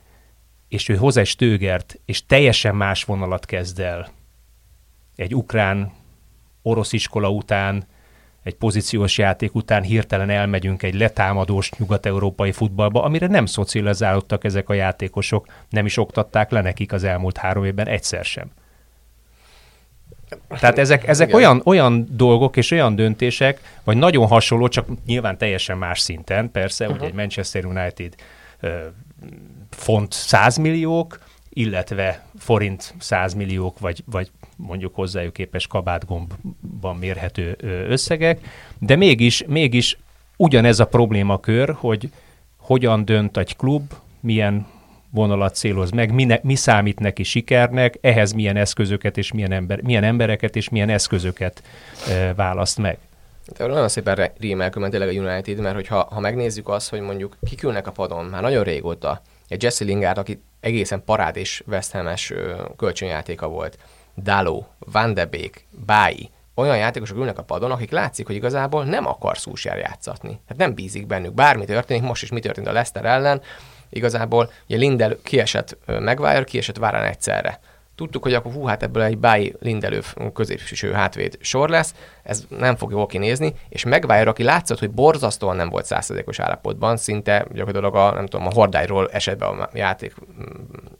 és ő hoz egy stőgert, és teljesen más vonalat kezd el. Egy ukrán orosz iskola után, egy pozíciós játék után hirtelen elmegyünk egy letámadós nyugat-európai futballba, amire nem szocializálódtak ezek a játékosok, nem is oktatták le nekik az elmúlt három évben egyszer sem. Tehát ezek, ezek olyan, olyan dolgok és olyan döntések, vagy nagyon hasonló, csak nyilván teljesen más szinten, persze, uh-huh. ugye egy Manchester United uh, font 100 milliók, illetve forint 100 milliók, vagy, vagy mondjuk hozzájuk képes kabátgombban mérhető összegek, de mégis, mégis ugyanez a problémakör, hogy hogyan dönt egy klub, milyen vonalat céloz meg, mi, ne, mi számít neki sikernek, ehhez milyen eszközöket és milyen, ember, milyen embereket és milyen eszközöket e, választ meg. De nagyon szépen rímel tényleg a United, mert hogyha ha megnézzük azt, hogy mondjuk kikülnek a padon már nagyon régóta, egy Jesse Lingard, aki egészen parád és West Ham-es kölcsönjátéka volt, Daló, Van de Beek, Bái, olyan játékosok ülnek a padon, akik látszik, hogy igazából nem akar Szúsjár játszatni. Hát nem bízik bennük. Bármi történik, most is mi történt a Leicester ellen, igazából ugye Lindel kiesett Maguire, kiesett Várán egyszerre. Tudtuk, hogy akkor hú, hát ebből egy Báj Lindelő középső hátvéd sor lesz, ez nem fog jól kinézni, és Maguire, aki látszott, hogy borzasztóan nem volt százszerzékos állapotban, szinte gyakorlatilag a, nem tudom, a hordályról esett be a játék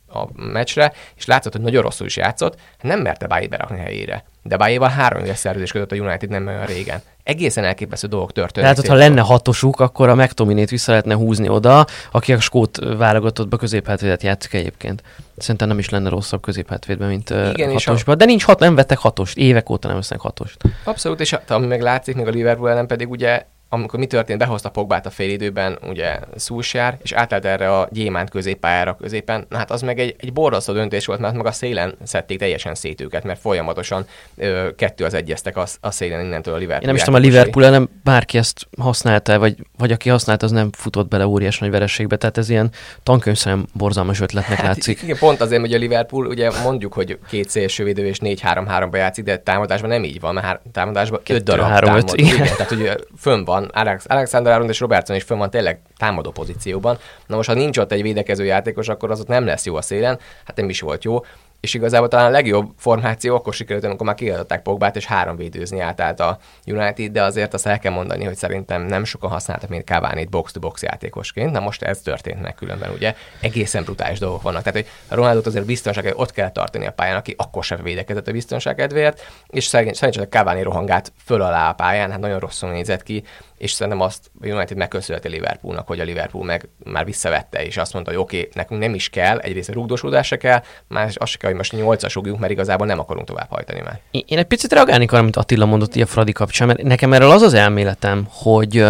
a meccsre, és látszott, hogy nagyon rosszul is játszott, nem merte Bájt berakni helyére. De Bájéval három éves szerződés kötött a United nem olyan régen. Egészen elképesztő dolgok történnek. Tehát, ha lenne hatosuk, akkor a McTominét vissza lehetne húzni oda, aki a skót válogatottba középhátvédet játszik egyébként. Szerintem nem is lenne rosszabb középhátvédben, mint Igen, hatosban. A... De nincs hat, nem vettek hatost. Évek óta nem vesznek hatost. Abszolút, és ami meg látszik, még a Liverpool ellen pedig ugye amikor mi történt, behozta Pogbát a félidőben, ugye Szúsjár, és átállt erre a gyémánt középpályára középen, na hát az meg egy, egy borzasztó döntés volt, mert meg a szélen szedték teljesen szét őket, mert folyamatosan ö, kettő az egyeztek a, a szélen innentől a Liverpool. Én nem is tudom, a Liverpool nem bárki ezt használta, vagy, vagy aki használta, az nem futott bele óriás nagy vereségbe, tehát ez ilyen tankönyvszerűen borzalmas ötletnek hát, látszik. Igen, pont azért, hogy a Liverpool, ugye mondjuk, hogy két szélsővédő és 4-3-3-ba játszik, de támadásban nem így van, mert támadásban öt darab 3 támad. Igen. igen. tehát ugye fönn van, Alex, Alexander Arnold és Robertson is fönn van tényleg támadó pozícióban. Na most, ha nincs ott egy védekező játékos, akkor az ott nem lesz jó a szélen, hát nem is volt jó és igazából talán a legjobb formáció akkor sikerült, amikor már kiadották Pogbát, és három védőzni átállt a United, de azért azt el kell mondani, hogy szerintem nem sokan használtak még Cavani box-to-box játékosként. Na most ez történt meg különben, ugye egészen brutális dolgok vannak. Tehát, hogy a Ronaldo azért biztonság ott kell tartani a pályán, aki akkor sem védekezett a biztonság kedvéért, és szerencsére Cavani rohangát föl alá a pályán, hát nagyon rosszul nézett ki, és szerintem azt a United megköszönheti Liverpoolnak, hogy a Liverpool meg már visszavette, és azt mondta, hogy oké, okay, nekünk nem is kell, egyrészt a rugdosódás se kell, más azt se kell, hogy most nyolcas rúgjunk, mert igazából nem akarunk tovább hajtani már. Én egy picit reagálni arra, amit Attila mondott a Fradi kapcsán, mert nekem erről az az elméletem, hogy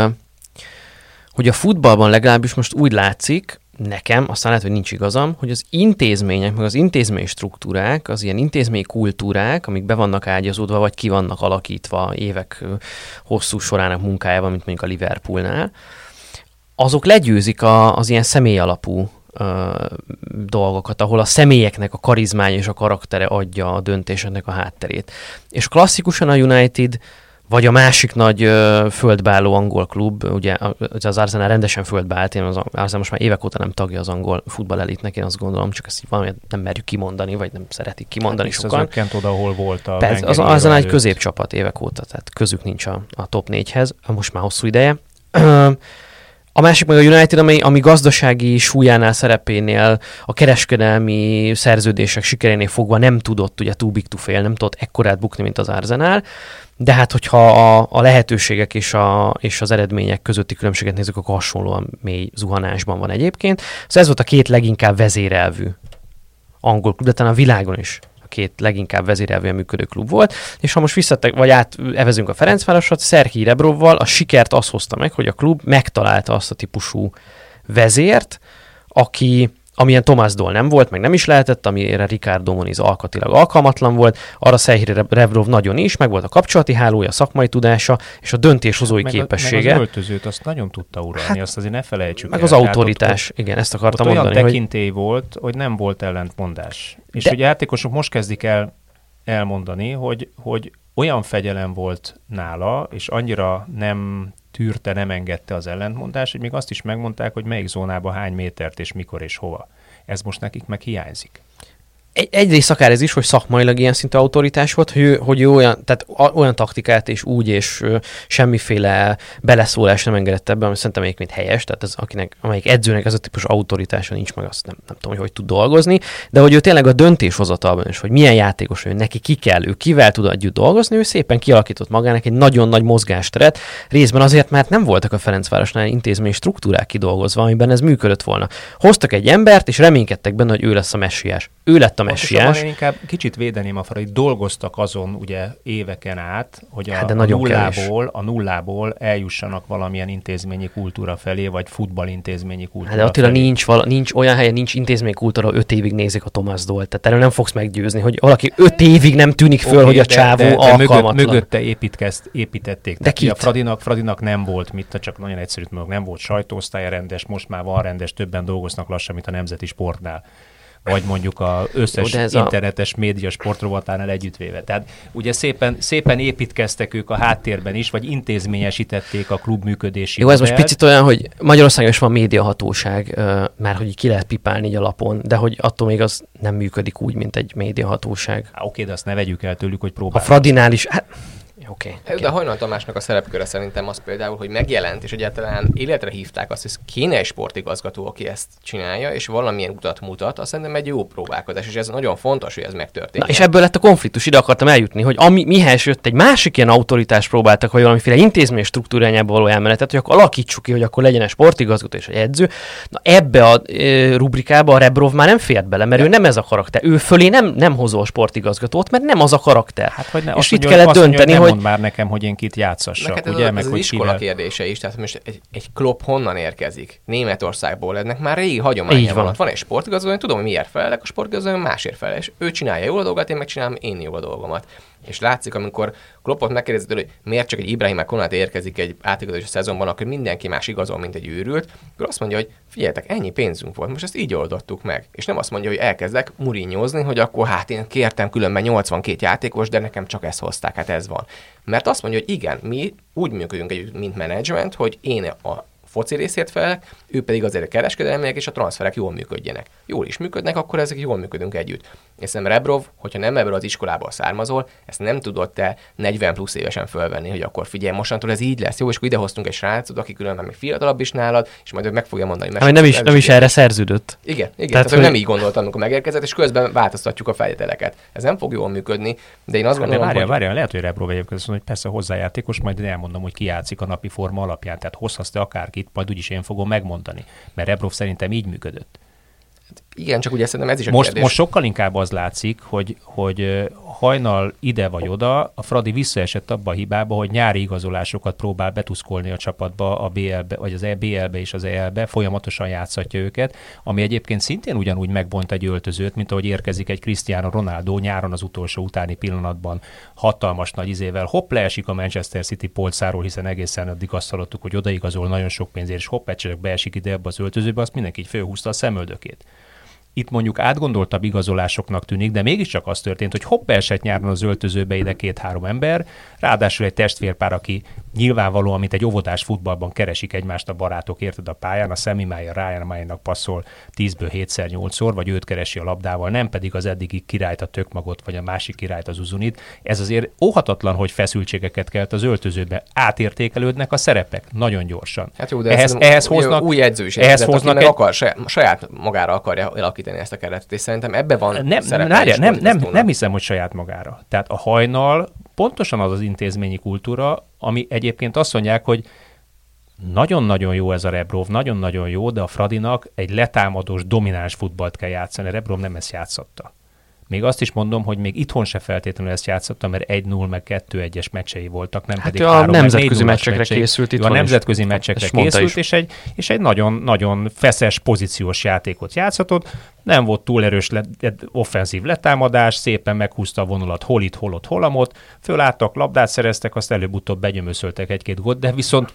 hogy a futballban legalábbis most úgy látszik, nekem, aztán lehet, hogy nincs igazam, hogy az intézmények, meg az intézmény struktúrák, az ilyen intézmény kultúrák, amik be vannak ágyazódva, vagy ki vannak alakítva évek hosszú sorának munkájában, mint mondjuk a Liverpoolnál, azok legyőzik a, az ilyen személy alapú ö, dolgokat, ahol a személyeknek a karizmája és a karaktere adja a döntéseknek a hátterét. És klasszikusan a United vagy a másik nagy ö, földbeálló angol klub, ugye az Arsenal rendesen földbeállt, én az Arsenal most már évek óta nem tagja az angol futballelitnek, én azt gondolom, csak ezt valamit nem merjük kimondani, vagy nem szeretik kimondani hát sokan. Az oda, ahol volt a Persze, az Arsenal egy középcsapat évek óta, tehát közük nincs a, a top négyhez, most már hosszú ideje. A másik meg a United, ami, ami gazdasági súlyánál, szerepénél, a kereskedelmi szerződések sikerénél fogva nem tudott ugye too big to fail, nem tudott ekkorát bukni, mint az Arsenal. De hát, hogyha a, a lehetőségek és, a, és az eredmények közötti különbséget nézzük, akkor hasonlóan mély zuhanásban van egyébként. Szóval ez volt a két leginkább vezérelvű angol klub, de talán a világon is a két leginkább vezérelvűen működő klub volt, és ha most visszatek, vagy átevezünk a Ferencvárosot, Szerhi Rebrovval a sikert az hozta meg, hogy a klub megtalálta azt a típusú vezért, aki amilyen Tomás Dol nem volt, meg nem is lehetett, amire Ricardo Moniz alkatilag alkalmatlan volt, arra Szehri Rebrov nagyon is, meg volt a kapcsolati hálója, a szakmai tudása és a döntéshozói meg képessége. meg az öltözőt azt nagyon tudta uralni, hát, azt azért ne felejtsük Meg el. az autoritás, ott, igen, ezt akartam ott mondani. olyan tekintély hogy... volt, hogy nem volt ellentmondás. És De... ugye játékosok most kezdik el elmondani, hogy, hogy olyan fegyelem volt nála, és annyira nem tűrte, nem engedte az ellentmondást, hogy még azt is megmondták, hogy melyik zónába hány métert és mikor és hova. Ez most nekik meg hiányzik egy, egyrészt akár ez is, hogy szakmailag ilyen szintű autoritás volt, hogy hogy olyan, tehát olyan taktikát és úgy, és semmiféle beleszólás nem engedett ebben, ami szerintem egyébként helyes, tehát az, akinek, amelyik edzőnek ez a típus autoritása nincs meg, azt nem, nem tudom, hogy hogy tud dolgozni, de hogy ő tényleg a döntéshozatalban is, hogy milyen játékos ő, neki ki kell, ő kivel tud együtt dolgozni, ő szépen kialakított magának egy nagyon nagy mozgásteret, részben azért, mert nem voltak a Ferencvárosnál intézmény struktúrák kidolgozva, amiben ez működött volna. Hoztak egy embert, és reménykedtek benne, hogy ő lesz a messiás. Ő lett a messiás. Én inkább kicsit védeném a farai, dolgoztak azon ugye éveken át, hogy a, hát de a, nullából, a nullából eljussanak valamilyen intézményi kultúra felé, vagy futballintézményi kultúra hát de Attila felé. nincs, vala, nincs olyan helyen, nincs intézményi kultúra, öt évig nézik a Thomas Dolt. Tehát erről nem fogsz meggyőzni, hogy valaki öt évig nem tűnik föl, okay, hogy a de, csávó de, de. Mögött, mögötte építkezt, építették. De ki a Fradinak, Fradinak nem volt mit, csak nagyon egyszerű, nem volt sajtóosztálya rendes, most már van rendes, többen dolgoznak lassan, mint a Nemzeti Sportnál vagy mondjuk az összes Jó, internetes a... média sportrovatánál együttvéve. Tehát ugye szépen, szépen építkeztek ők a háttérben is, vagy intézményesítették a klub működési Jó, ez most picit olyan, hogy Magyarországon is van médiahatóság, már hogy ki lehet pipálni így a lapon, de hogy attól még az nem működik úgy, mint egy médiahatóság. Há, oké, de azt ne vegyük el tőlük, hogy próbálják. A Fradinál is, hát Oké. Okay, okay. De Hajnal Tamásnak a szerepköre szerintem az például, hogy megjelent, és egyáltalán életre hívták azt, hogy kéne egy sportigazgató, aki ezt csinálja, és valamilyen utat mutat, azt szerintem egy jó próbálkozás, és ez nagyon fontos, hogy ez megtörténik. Na, és ebből lett a konfliktus, ide akartam eljutni, hogy ami, mihez jött egy másik ilyen autoritás próbáltak, vagy valamiféle intézmény struktúrányába való elmenetet, hogy akkor alakítsuk ki, hogy akkor legyen egy sportigazgató és egy edző. Na ebbe a e, rubrikába a Rebrov már nem fért bele, mert De. ő nem ez a karakter. Ő fölé nem, nem hozol sportigazgatót, mert nem az a karakter. Hát, vagy ne, és itt kellett dönteni, hogy már nekem, hogy én kit játszassak, Neked ez, ugye? a, Meg ez az hogy iskola kivel... kérdése is, tehát most egy, egy klub honnan érkezik? Németországból, ennek már régi hagyománya Így van. van. Van egy sportigazoló, én tudom, hogy miért felelek, a sportigazoló másért felel, és ő csinálja jól a dolgot, én megcsinálom én jól a dolgomat. És látszik, amikor Kloppot megkérdezed, tőle, hogy miért csak egy Ibrahim Konate érkezik egy átigazolási szezonban, akkor mindenki más igazol, mint egy őrült, akkor azt mondja, hogy figyeljetek, ennyi pénzünk volt, most ezt így oldottuk meg. És nem azt mondja, hogy elkezdek murinyozni, hogy akkor hát én kértem különben 82 játékos, de nekem csak ezt hozták, hát ez van. Mert azt mondja, hogy igen, mi úgy működünk együtt, mint menedzsment, hogy én a foci részért felelek, ő pedig azért a kereskedelmiek és a transferek jól működjenek. Jól is működnek, akkor ezek jól működünk együtt. És szerintem Rebrov, hogyha nem ebből az iskolából származol, ezt nem tudod te 40 plusz évesen fölvenni, hogy akkor figyelj, mostantól ez így lesz. Jó, és akkor idehoztunk egy srácot, aki különben még fiatalabb is nálad, és majd ő meg fogja mondani. Ami nem is, nem is erre szerződött. Igen, igen. Tehát, Tehát, hogy nem így gondoltam, amikor megérkezett, és közben változtatjuk a feltételeket. Ez nem fog jól működni, de én azt De gondolom, várjál, hogy... várjál, lehet, hogy Rebrov egyébként azt mondja, hogy persze hozzájátékos, majd én elmondom, hogy ki játszik a napi forma alapján. Tehát hozhatsz te akárkit, majd úgyis én fogom megmondani. Mert Rebrov szerintem így működött. Igen, csak ugye szerintem ez is a Most, kérdés. most sokkal inkább az látszik, hogy, hogy hajnal ide vagy oda, a Fradi visszaesett abba a hibába, hogy nyári igazolásokat próbál betuszkolni a csapatba, a BL-be, vagy az EBL-be és az EL-be, folyamatosan játszatja őket, ami egyébként szintén ugyanúgy megbont egy öltözőt, mint ahogy érkezik egy Cristiano Ronaldo nyáron az utolsó utáni pillanatban hatalmas nagy izével, hopp leesik a Manchester City polcáról, hiszen egészen addig azt hallottuk, hogy odaigazol nagyon sok pénzért, és hopp, csak beesik ide ebbe az öltözőbe, azt mindenki így fölhúzta a szemöldökét itt mondjuk átgondoltabb igazolásoknak tűnik, de mégiscsak az történt, hogy hopp esett nyáron az öltözőbe ide két-három ember, ráadásul egy testvérpár, aki nyilvánvalóan, mint egy óvodás futballban keresik egymást a barátok, érted a pályán, a Semimája Ryan Májának passzol 10-ből 7-szer 8-szor, vagy őt keresi a labdával, nem pedig az eddigi királyt, a tökmagot, vagy a másik királyt, az uzunit. Ez azért óhatatlan, hogy feszültségeket kelt az öltözőbe. Átértékelődnek a szerepek nagyon gyorsan. Hát jó, de ehhez, ehhez hoznak, új edző is ehhez hoznak egy, akar, saját, magára akarja alakítani ezt a keretet, és szerintem ebbe van nem, is nem, nem, nem hiszem, hogy saját magára. Tehát a hajnal pontosan az az intézményi kultúra, ami egyébként azt mondják, hogy nagyon-nagyon jó ez a Rebrov, nagyon-nagyon jó, de a Fradinak egy letámadós, domináns futballt kell játszani. A Rebrov nem ezt játszotta. Még azt is mondom, hogy még itthon se feltétlenül ezt játszotta, mert 1-0 meg 2-1-es meccsei voltak, nem Hát pedig a 3 meg nemzetközi 4-0-as meccsekre meccsei. készült Ő a itthon is. nemzetközi meccsekre készült, is. és egy, és egy nagyon, nagyon feszes, pozíciós játékot játszhatott. Nem volt túl erős le, offenzív letámadás, szépen meghúzta a vonulat hol itt, hol ott, hol amott. Fölálltak, labdát szereztek, azt előbb-utóbb begyömöszöltek egy-két gót, de viszont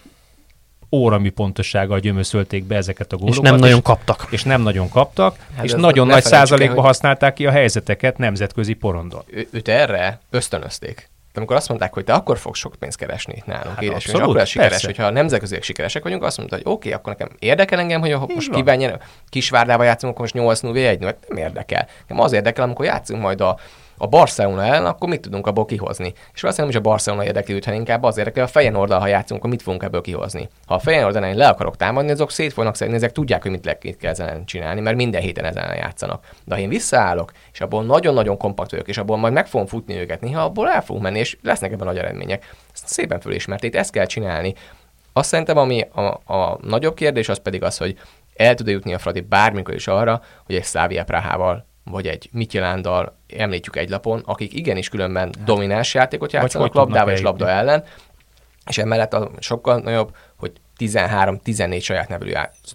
óramű pontossággal gyömöszölték be ezeket a gólokat. És nem nagyon kaptak. és nem nagyon kaptak, Hát és nagyon nagy százalékban hogy- használták ki a helyzeteket nemzetközi porondon. ő, őt erre ösztönözték. De amikor azt mondták, hogy te akkor fogsz sok pénzt keresni itt nálunk, Hát édes, és akkor lesz sikeres, persze. hogyha a nemzetközileg sikeresek vagyunk, azt mondta, hogy oké, akkor nekem érdekel engem, hogy a- most nyer, Kisvárdával játszunk, akkor most 8 0 1 0 nem érdekel. Nekem az érdekel, amikor játszunk majd a, a Barcelona ellen, akkor mit tudunk abból kihozni. És valószínűleg nem is a Barcelona érdekli őt, hanem inkább az érdekel, a Feyenoorddal, ha játszunk, akkor mit fogunk ebből kihozni. Ha a Feyenoord ellen le akarok támadni, azok szét fognak szedni, ezek tudják, hogy mit, le, mit kell ezen csinálni, mert minden héten ezen játszanak. De ha én visszaállok, és abból nagyon-nagyon kompakt vagyok, és abból majd meg fogom futni őket, néha abból el fogunk menni, és lesznek ebben nagy eredmények. Ezt szépen fölismerték, ezt kell csinálni. Azt szerintem, ami a, a nagyobb kérdés, az pedig az, hogy el tud jutni a Fradi bármikor is arra, hogy egy Szávia Prahával vagy egy Mityelándal említjük egy lapon, akik igenis különben domináns játékot játszanak labdával és labda ellen, és emellett a sokkal nagyobb, hogy 13-14 saját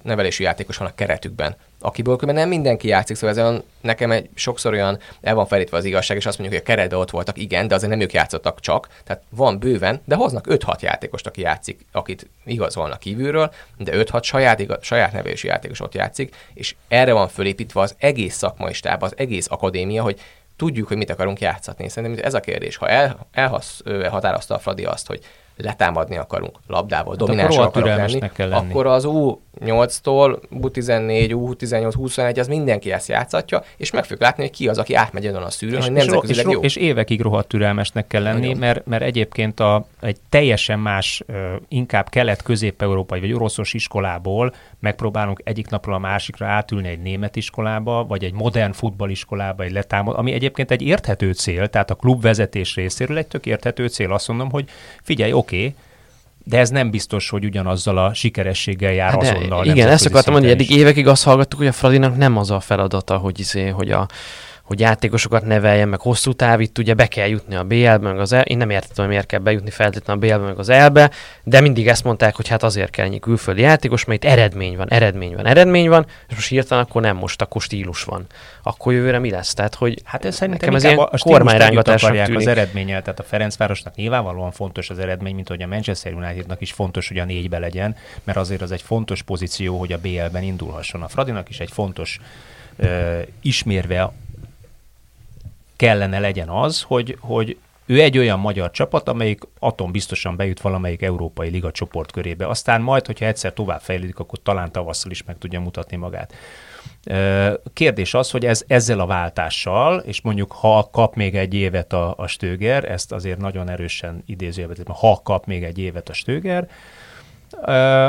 nevelésű játékos van a keretükben, akiből különben nem mindenki játszik, szóval ez olyan, nekem egy sokszor olyan el van felítve az igazság, és azt mondjuk, hogy a keretben ott voltak, igen, de azért nem ők játszottak csak, tehát van bőven, de hoznak 5-6 játékost, aki játszik, akit igazolnak kívülről, de 5-6 saját, saját nevelésű játékos ott játszik, és erre van fölépítve az egész szakmai stáb, az egész akadémia, hogy tudjuk, hogy mit akarunk játszatni. Szerintem ez a kérdés. Ha el, elhasz, ö, határozta a Fradi azt, hogy letámadni akarunk labdával, domináns rohadt akarok lenni, kell lenni. akkor az U8-tól U14, U18, U21, az mindenki ezt játszatja, és meg fogjuk látni, hogy ki az, aki átmegy ezen a szűrőn, És, hogy ro- és, nemzetközileg jó. és évekig rohadt türelmesnek kell lenni, Nagyon. mert, mert egyébként a, egy teljesen más, inkább kelet-közép-európai vagy oroszos iskolából megpróbálunk egyik napról a másikra átülni egy német iskolába, vagy egy modern futballiskolába, egy letámad, ami egyébként egy érthető cél, tehát a klubvezetés részéről egy tök érthető cél. Azt mondom, hogy figyelj, oké, okay, de ez nem biztos, hogy ugyanazzal a sikerességgel jár Hát azonnal. igen, ezt akartam mondani, hogy eddig évekig azt hallgattuk, hogy a Fradinak nem az a feladata, hogy, izé, hogy a hogy játékosokat neveljen, meg hosszú táv, itt ugye be kell jutni a BL-be, meg az El, én nem értettem, hogy miért kell bejutni feltétlenül a BL-be, meg az EL-be, de mindig ezt mondták, hogy hát azért kell ennyi külföldi játékos, mert itt eredmény van, eredmény van, eredmény van, és most hirtelen akkor nem most, akkor stílus van. Akkor jövőre mi lesz? Tehát, hogy Hát ez szerintem ez ilyen a kormányrángatásnak tűnik. az eredménnyel, tehát a Ferencvárosnak nyilvánvalóan fontos az eredmény, mint hogy a Manchester Unitednak is fontos, hogy a négybe legyen, mert azért az egy fontos pozíció, hogy a BL-ben indulhasson. A Fradinak is egy fontos ö, ismérve kellene legyen az, hogy, hogy ő egy olyan magyar csapat, amelyik atom biztosan bejut valamelyik európai liga csoportkörébe. Aztán majd, hogyha egyszer tovább fejlődik, akkor talán tavasszal is meg tudja mutatni magát. Kérdés az, hogy ez, ezzel a váltással, és mondjuk ha kap még egy évet a, a Stöger, ezt azért nagyon erősen idézőjelben, ha kap még egy évet a Stöger,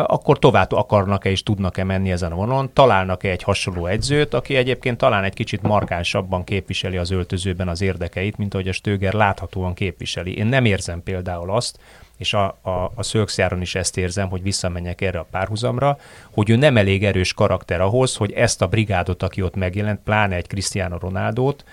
akkor tovább akarnak-e és tudnak-e menni ezen a vonalon, találnak-e egy hasonló edzőt, aki egyébként talán egy kicsit markánsabban képviseli az öltözőben az érdekeit, mint ahogy a Stöger láthatóan képviseli. Én nem érzem például azt, és a, a, a Szölkszjáron is ezt érzem, hogy visszamenjek erre a párhuzamra, hogy ő nem elég erős karakter ahhoz, hogy ezt a brigádot, aki ott megjelent, pláne egy Cristiano Ronaldót,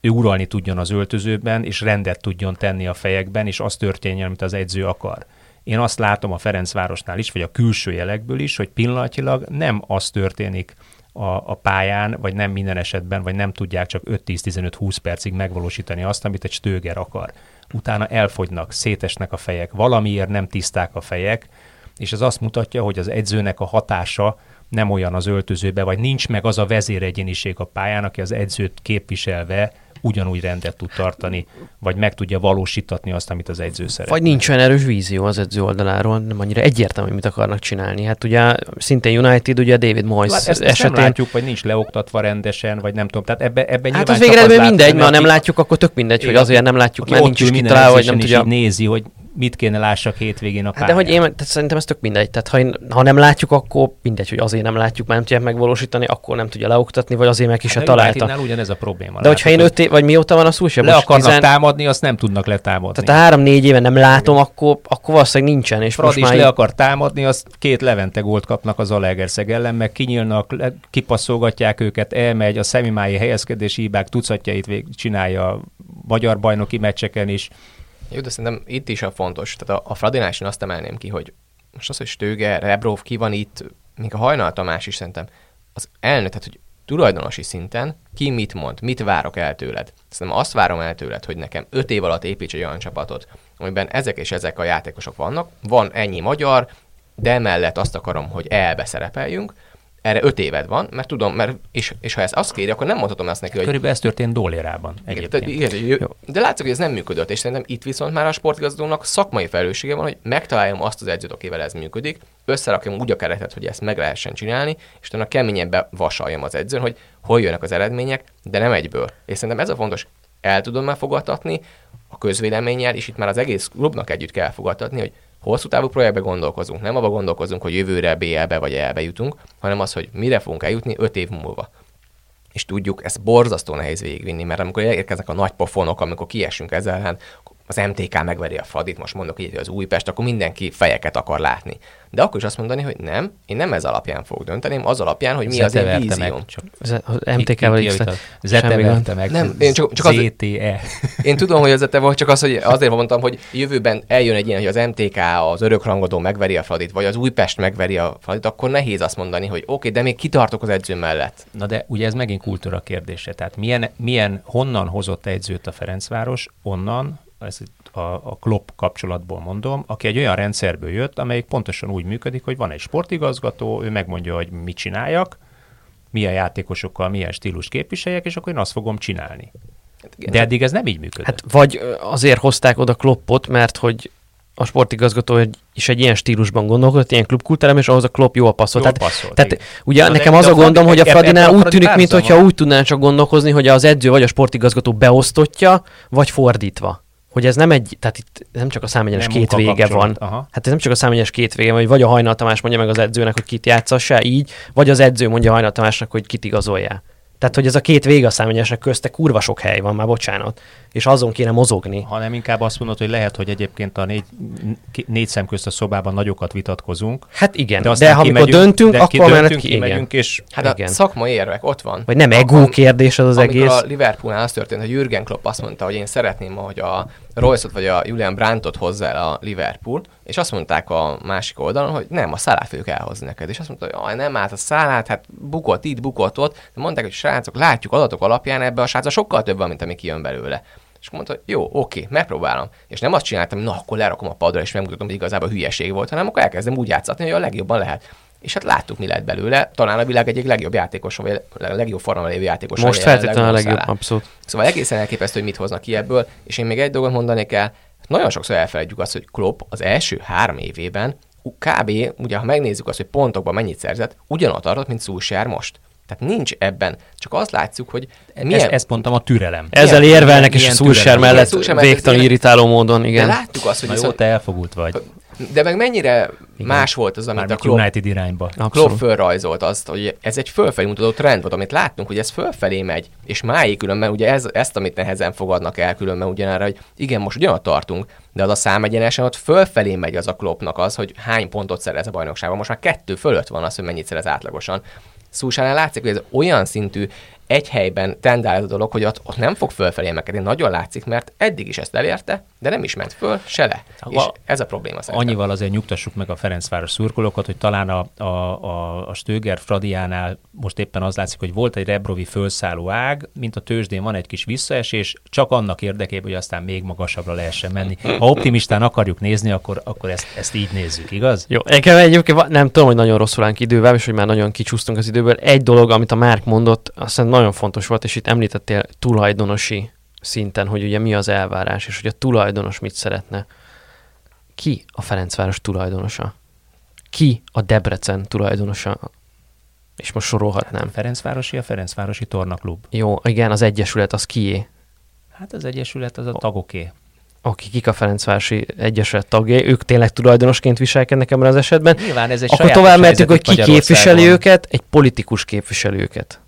ő uralni tudjon az öltözőben, és rendet tudjon tenni a fejekben, és az történjen, amit az edző akar. Én azt látom a Ferencvárosnál is, vagy a külső jelekből is, hogy pillanatilag nem az történik a, a pályán, vagy nem minden esetben, vagy nem tudják csak 5-10-15-20 percig megvalósítani azt, amit egy stöger akar. Utána elfogynak, szétesnek a fejek, valamiért nem tiszták a fejek, és ez azt mutatja, hogy az edzőnek a hatása nem olyan az öltözőbe, vagy nincs meg az a vezéregyéniség a pályán, aki az edzőt képviselve ugyanúgy rendet tud tartani, vagy meg tudja valósítatni azt, amit az edző szeret. Vagy nincs olyan erős vízió az edző oldaláról, nem annyira egyértelmű, mit akarnak csinálni. Hát ugye szintén United, ugye David Moyes Hát ezt, ezt nem esetén... látjuk, vagy nincs leoktatva rendesen, vagy nem tudom. Tehát ebbe, ebbe Hát az végeredmény mindegy, mert mert nem látjuk, akkor tök mindegy, hogy azért nem látjuk, mert nincs kitalálva, hogy nem tudja. nézi, hogy mit kéne lássak hétvégén a Hát pályán. de hogy én, tehát szerintem ez tök mindegy. Tehát ha, én, ha nem látjuk, akkor mindegy, hogy azért nem látjuk, mert nem tudják megvalósítani, akkor nem tudja leoktatni, vagy azért meg ki se Hát a találta. Ugyanez a probléma. De hogyha én öt év, vagy mióta van a hogy le akarnak támadni, azt nem tudnak letámadni. Tehát a három-négy éve nem látom, akkor, akkor valószínűleg nincsen. És Fradi most már le akar támadni, azt két Levente gólt kapnak az Alegerszeg ellen, meg kinyílnak, le- kipasszolgatják őket, elmegy, a szemimái helyezkedési hibák tucatjait vég, csinálja a magyar bajnoki meccseken is. Jó, de szerintem itt is a fontos. Tehát a, a Fradinál is én azt emelném ki, hogy most az, hogy Stöge, Rebrov, ki van itt, még a Hajnal Tamás is szerintem, az elnök, tehát hogy tulajdonosi szinten ki mit mond, mit várok el tőled. Szerintem azt várom el tőled, hogy nekem öt év alatt építs egy olyan csapatot, amiben ezek és ezek a játékosok vannak, van ennyi magyar, de emellett azt akarom, hogy elbe szerepeljünk, erre öt éved van, mert tudom, mert, és, és ha ezt azt kéri, akkor nem mondhatom azt neki, hogy Körülbelül ez történt Dólérában igen, egyébként. igen, jó. De látszik, hogy ez nem működött, és szerintem itt viszont már a sportigazgatónak szakmai felelőssége van, hogy megtaláljam azt az edzőt, akivel ez működik, összerakjam úgy a keretet, hogy ezt meg lehessen csinálni, és utána keményen bevasaljam az edzőn, hogy hol jönnek az eredmények, de nem egyből. És szerintem ez a fontos, el tudom elfogadtatni a közvéleménnyel, és itt már az egész klubnak együtt kell fogadtatni, hogy hosszú távú projektbe gondolkozunk. Nem abba gondolkozunk, hogy jövőre BL-be vagy EL-be jutunk, hanem az, hogy mire fogunk eljutni öt év múlva és tudjuk, ezt borzasztó nehéz végigvinni, mert amikor érkeznek a nagy pofonok, amikor kiesünk ezzel ellen, az MTK megveri a Fradit, most mondok így, hogy az Újpest, akkor mindenki fejeket akar látni. De akkor is azt mondani, hogy nem, én nem ez alapján fogok dönteni, hanem az alapján, hogy mi az Zete én vízióm. meg, csak Az az MTK-val is. Zete verte meg. Nem, én csak- csak az- ZTE. Én tudom, hogy ez a te volt, csak az, hogy azért mondtam, hogy jövőben eljön egy ilyen, hogy az MTK, az örökrangodó megveri a Fradit, vagy az Újpest megveri a Fradit, akkor nehéz azt mondani, hogy oké, okay, de még kitartok az edző mellett. Na de ugye ez megint kultúra kérdése. Tehát milyen, milyen honnan hozott edzőt a Ferencváros? Onnan, ez itt a, a Klopp kapcsolatból mondom, aki egy olyan rendszerből jött, amelyik pontosan úgy működik, hogy van egy sportigazgató, ő megmondja, hogy mit csináljak, milyen játékosokkal, milyen stílus képviseljek, és akkor én azt fogom csinálni. Igen, De eddig ez nem így működött. Hát vagy azért hozták oda Kloppot, mert hogy a sportigazgató egy- is egy ilyen stílusban gondolkodott, ilyen klubkultúrában, és ahhoz a Klopp jól passzolt. Jól tehát, passzolt, tehát igen. ugye Na nekem az a a gondom, hogy a Fradinál a úgy tűnik, mintha úgy tudnál csak gondolkozni, hogy az edző vagy a sportigazgató beosztotja, vagy fordítva. Hogy ez nem egy, tehát itt nem csak a számegyenes Nem két vége van. aha. Hát ez nem csak a számegyenes két vége van, hogy vagy a Hajnal Tamás mondja meg az edzőnek, hogy kit játszassá így, vagy az edző mondja a Hajnal Tamásnak, hogy kit igazolja. Tehát, hogy ez a két végaszámegyesek közte kurva sok hely van, már bocsánat. És azon kéne mozogni. Hanem inkább azt mondod, hogy lehet, hogy egyébként a négy, négy szem közt a szobában nagyokat vitatkozunk. Hát igen, de, de ha amikor döntünk, de akkor mellett ki, igen. kimegyünk, és Hát Igen. a szakmai érvek ott van. Vagy nem ego kérdés az az amikor egész. a Liverpoolnál az történt, hogy Jürgen Klopp azt mondta, hogy én szeretném, hogy a Royce-ot vagy a Julian Brantot hozza el a Liverpool, és azt mondták a másik oldalon, hogy nem, a szálát fogjuk elhozni neked. És azt mondta, hogy "Jaj, nem állt a szálát, hát bukott itt, bukott ott. De mondták, hogy srácok, látjuk adatok alapján ebbe a srácra sokkal több van, mint ami kijön belőle. És akkor mondta, hogy jó, oké, megpróbálom. És nem azt csináltam, hogy na, akkor lerakom a padra, és megmutatom, hogy igazából hülyeség volt, hanem akkor elkezdem úgy játszatni, hogy a legjobban lehet. És hát láttuk, mi lett belőle. Talán a világ egyik legjobb játékos, vagy a legjobb formában lévő játékos. Most feltétlenül a legjobb, abszolút. Szóval egészen elképesztő, hogy mit hoznak ki ebből, és én még egy dolgot mondani kell, nagyon sokszor elfelejtjük azt, hogy Klopp az első három évében kb. ugye ha megnézzük azt, hogy pontokban mennyit szerzett, ugyanott tartott, mint Solskjaer most. Tehát nincs ebben. Csak azt látjuk, hogy milyen... ezt, ezt mondtam a türelem. Ezzel érvelnek, és a türelem. mellett végtelen ez- irritáló módon, de igen. láttuk azt, hogy Na jó, viszont, te elfogult vagy. De meg mennyire más volt az, amit a Mármint Klopp, United irányba. Klopp Abszolút. fölrajzolt azt, hogy ez egy fölfelé mutató trend volt, amit láttunk, hogy ez fölfelé megy, és máig különben ugye ez, ezt, amit nehezen fogadnak el különben ugyanára, hogy igen, most ugyanott tartunk, de az a számegyenesen ott fölfelé megy az a Kloppnak az, hogy hány pontot szerez a bajnokságban. Most már kettő fölött van az, hogy mennyit szerez átlagosan. Szúsánál látszik, hogy ez olyan szintű egy helyben tendál ez a dolog, hogy ott, ott nem fog fölfelé emelkedni. Nagyon látszik, mert eddig is ezt elérte, de nem is ment föl, se le. Ha- És ez a probléma szerintem. Annyival azért nyugtassuk meg a Ferencváros szurkolókat, hogy talán a, a, a, a Stöger Fradiánál most éppen az látszik, hogy volt egy Rebrovi felszálló ág, mint a tőzsdén van egy kis visszaesés, csak annak érdekében, hogy aztán még magasabbra lehessen menni. Ha optimistán akarjuk nézni, akkor, akkor ezt, ezt így nézzük, igaz? Jó, nekem egyébként nem tudom, hogy nagyon rosszul állunk idővel, és hogy már nagyon kicsúsztunk az időből. Egy dolog, amit a Márk mondott, azt hiszem nagyon fontos volt, és itt említettél tulajdonosi szinten, hogy ugye mi az elvárás, és hogy a tulajdonos mit szeretne. Ki a Ferencváros tulajdonosa? Ki a Debrecen tulajdonosa? És most sorolhatnám. Ferencvárosi a Ferencvárosi Tornaklub. Jó, igen, az Egyesület az kié? Hát az Egyesület az a tagoké. Aki kik a Ferencvárosi Egyesület tagjai, ők tényleg tulajdonosként viselkednek ebben az esetben. Nyilván ez egy Akkor tovább mentünk, hogy ki képviseli őket, egy politikus képviseli őket.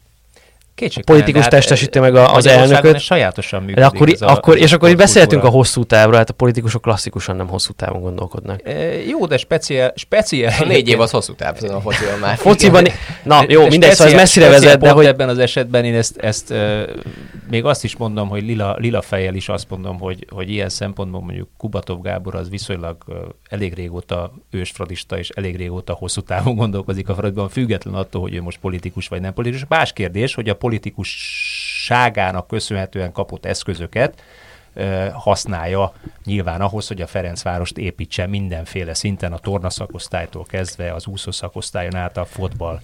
Kétségtelen, politikus de hát, testesíti meg a- az elnököt. ez sajátosan működik. De akkor, ez a- akkor, és a akkor itt beszéltünk a hosszú távról, hát a politikusok klasszikusan nem hosszú távon gondolkodnak. E, Jó, de speciál, speciál. A négy év az hosszú táv, a fociban már. Fociban, na De- jó, de mindegy, szóval ez messzire vezet, de hogy ebben az esetben én ezt, ezt uh, még azt is mondom, hogy lila, lila fejjel is azt mondom, hogy, hogy ilyen szempontból mondjuk Kubatov Gábor az viszonylag elég régóta ősfradista, és elég régóta hosszú távon gondolkozik a Fradiban, független attól, hogy ő most politikus vagy nem politikus. Más kérdés, hogy a politikusságának köszönhetően kapott eszközöket használja nyilván ahhoz, hogy a Ferencvárost építse mindenféle szinten, a torna szakosztálytól kezdve az úszó szakosztályon át a fotball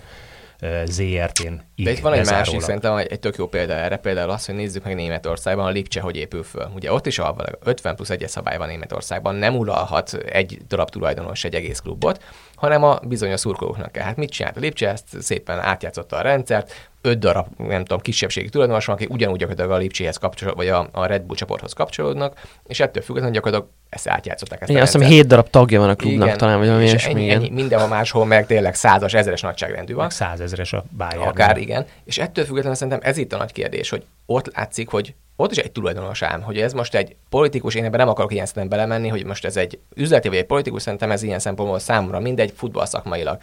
ZRT-n De itt van egy másik, szerintem egy, egy tök jó példa erre, például az, hogy nézzük meg Németországban a Lipcse, hogy épül föl. Ugye ott is a 50 plusz egyes szabály van Németországban, nem uralhat egy darab tulajdonos egy egész klubot, hanem a bizonyos szurkolóknak kell. Hát mit csinált a Lipcse? Ezt szépen átjátszotta a rendszert, öt darab, nem tudom, kisebbségi tulajdonos van, akik ugyanúgy gyakorlatilag a Lipcséhez kapcsolódnak, vagy a, a Red Bull csoporthoz kapcsolódnak, és ettől függetlenül gyakorlatilag ezt átjátszották. Ezt igen, a azt hiszem hét darab tagja van a klubnak Igen, talán, vagy valami és ilyesmi, ennyi, igen. ennyi, mindenhol máshol meg tényleg százas, ezeres nagyságrendű van. Meg százezres a Bayern. Akár igen. És ettől függetlenül szerintem ez itt a nagy kérdés, hogy ott látszik, hogy ott is egy tulajdonos ám, hogy ez most egy politikus, én ebben nem akarok ilyen szinten belemenni, hogy most ez egy üzleti vagy egy politikus, szerintem ez ilyen szempontból számomra mindegy, futball szakmailag.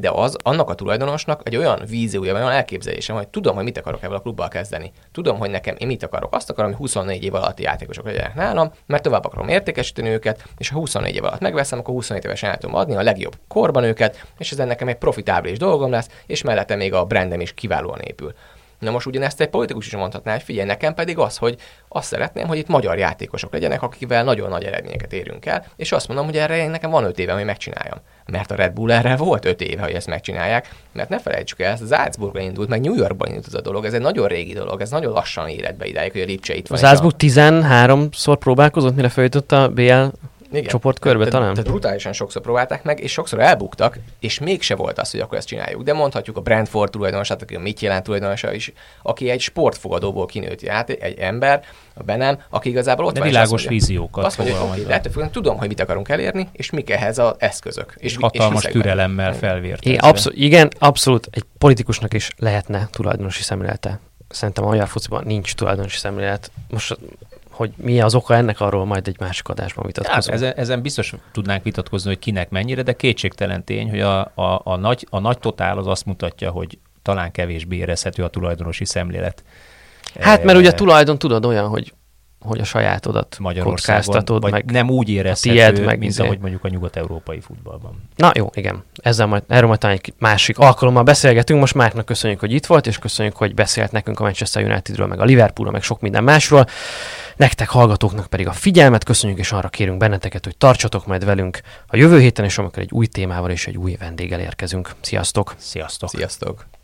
De az, annak a tulajdonosnak egy olyan víziója, olyan elképzelésem, hogy tudom, hogy mit akarok ebből a klubbal kezdeni. Tudom, hogy nekem én mit akarok. Azt akarom, hogy 24 év alatti játékosok legyenek nálam, mert tovább akarom értékesíteni őket, és ha 24 év alatt megveszem, akkor 27 évesen el tudom adni a legjobb korban őket, és ez nekem egy profitábilis dolgom lesz, és mellette még a brandem is kiválóan épül. Na most ugyanezt egy politikus is mondhatná, hogy figyelj, nekem pedig az, hogy azt szeretném, hogy itt magyar játékosok legyenek, akivel nagyon nagy eredményeket érünk el, és azt mondom, hogy erre nekem van öt éve, hogy megcsináljam. Mert a Red Bull erre volt öt éve, hogy ezt megcsinálják, mert ne felejtsük el, ez Salzburgban indult, meg New Yorkban indult ez a dolog, ez egy nagyon régi dolog, ez nagyon lassan élet be idáig, hogy a Lipcse itt van. És a- Salzburg 13-szor próbálkozott, mire feljutott a BL Igen. csoportkörbe tehát, talán? Tehát brutálisan sokszor próbálták meg, és sokszor elbuktak, és mégse volt az, hogy akkor ezt csináljuk. De mondhatjuk a Brentford tulajdonosát, aki a mit jelent tulajdonosa is, aki egy sportfogadóból kinőtt játék, egy ember, a Benem, aki igazából ott De van, és világos azt mondja, víziókat Azt mondja, hogy fogalmaz de tudom, hogy mit akarunk elérni, és mik ehhez az eszközök. És, És hatalmas bele. türelemmel felvértezve. É, abszol- igen, abszolút egy politikusnak is lehetne tulajdonosi szemlélete. Szerintem a magyar fociban nincs tulajdonosi szemlélet. Most, hogy mi az oka ennek, arról majd egy másik adásban vitatkozunk. ezen, ezen biztos tudnánk vitatkozni, hogy kinek mennyire, de kétségtelen tény, hogy a, a, a, nagy, a nagy totál az azt mutatja, hogy talán kevésbé érezhető a tulajdonosi szemlélet. Hát mert ugye a tulajdon tudod olyan, hogy, hogy a sajátodat kockáztatod, vagy meg nem úgy érezhető, tied, meg mint izé. ahogy mondjuk a nyugat-európai futballban. Na jó, igen. Ezzel majd, erről majd talán egy másik alkalommal beszélgetünk. Most Márknak köszönjük, hogy itt volt, és köszönjük, hogy beszélt nekünk a Manchester Unitedről, meg a Liverpoolról, meg sok minden másról. Nektek hallgatóknak pedig a figyelmet köszönjük, és arra kérünk benneteket, hogy tartsatok majd velünk a jövő héten, és amikor egy új témával és egy új vendéggel érkezünk. Sziasztok! Sziasztok! Sziasztok!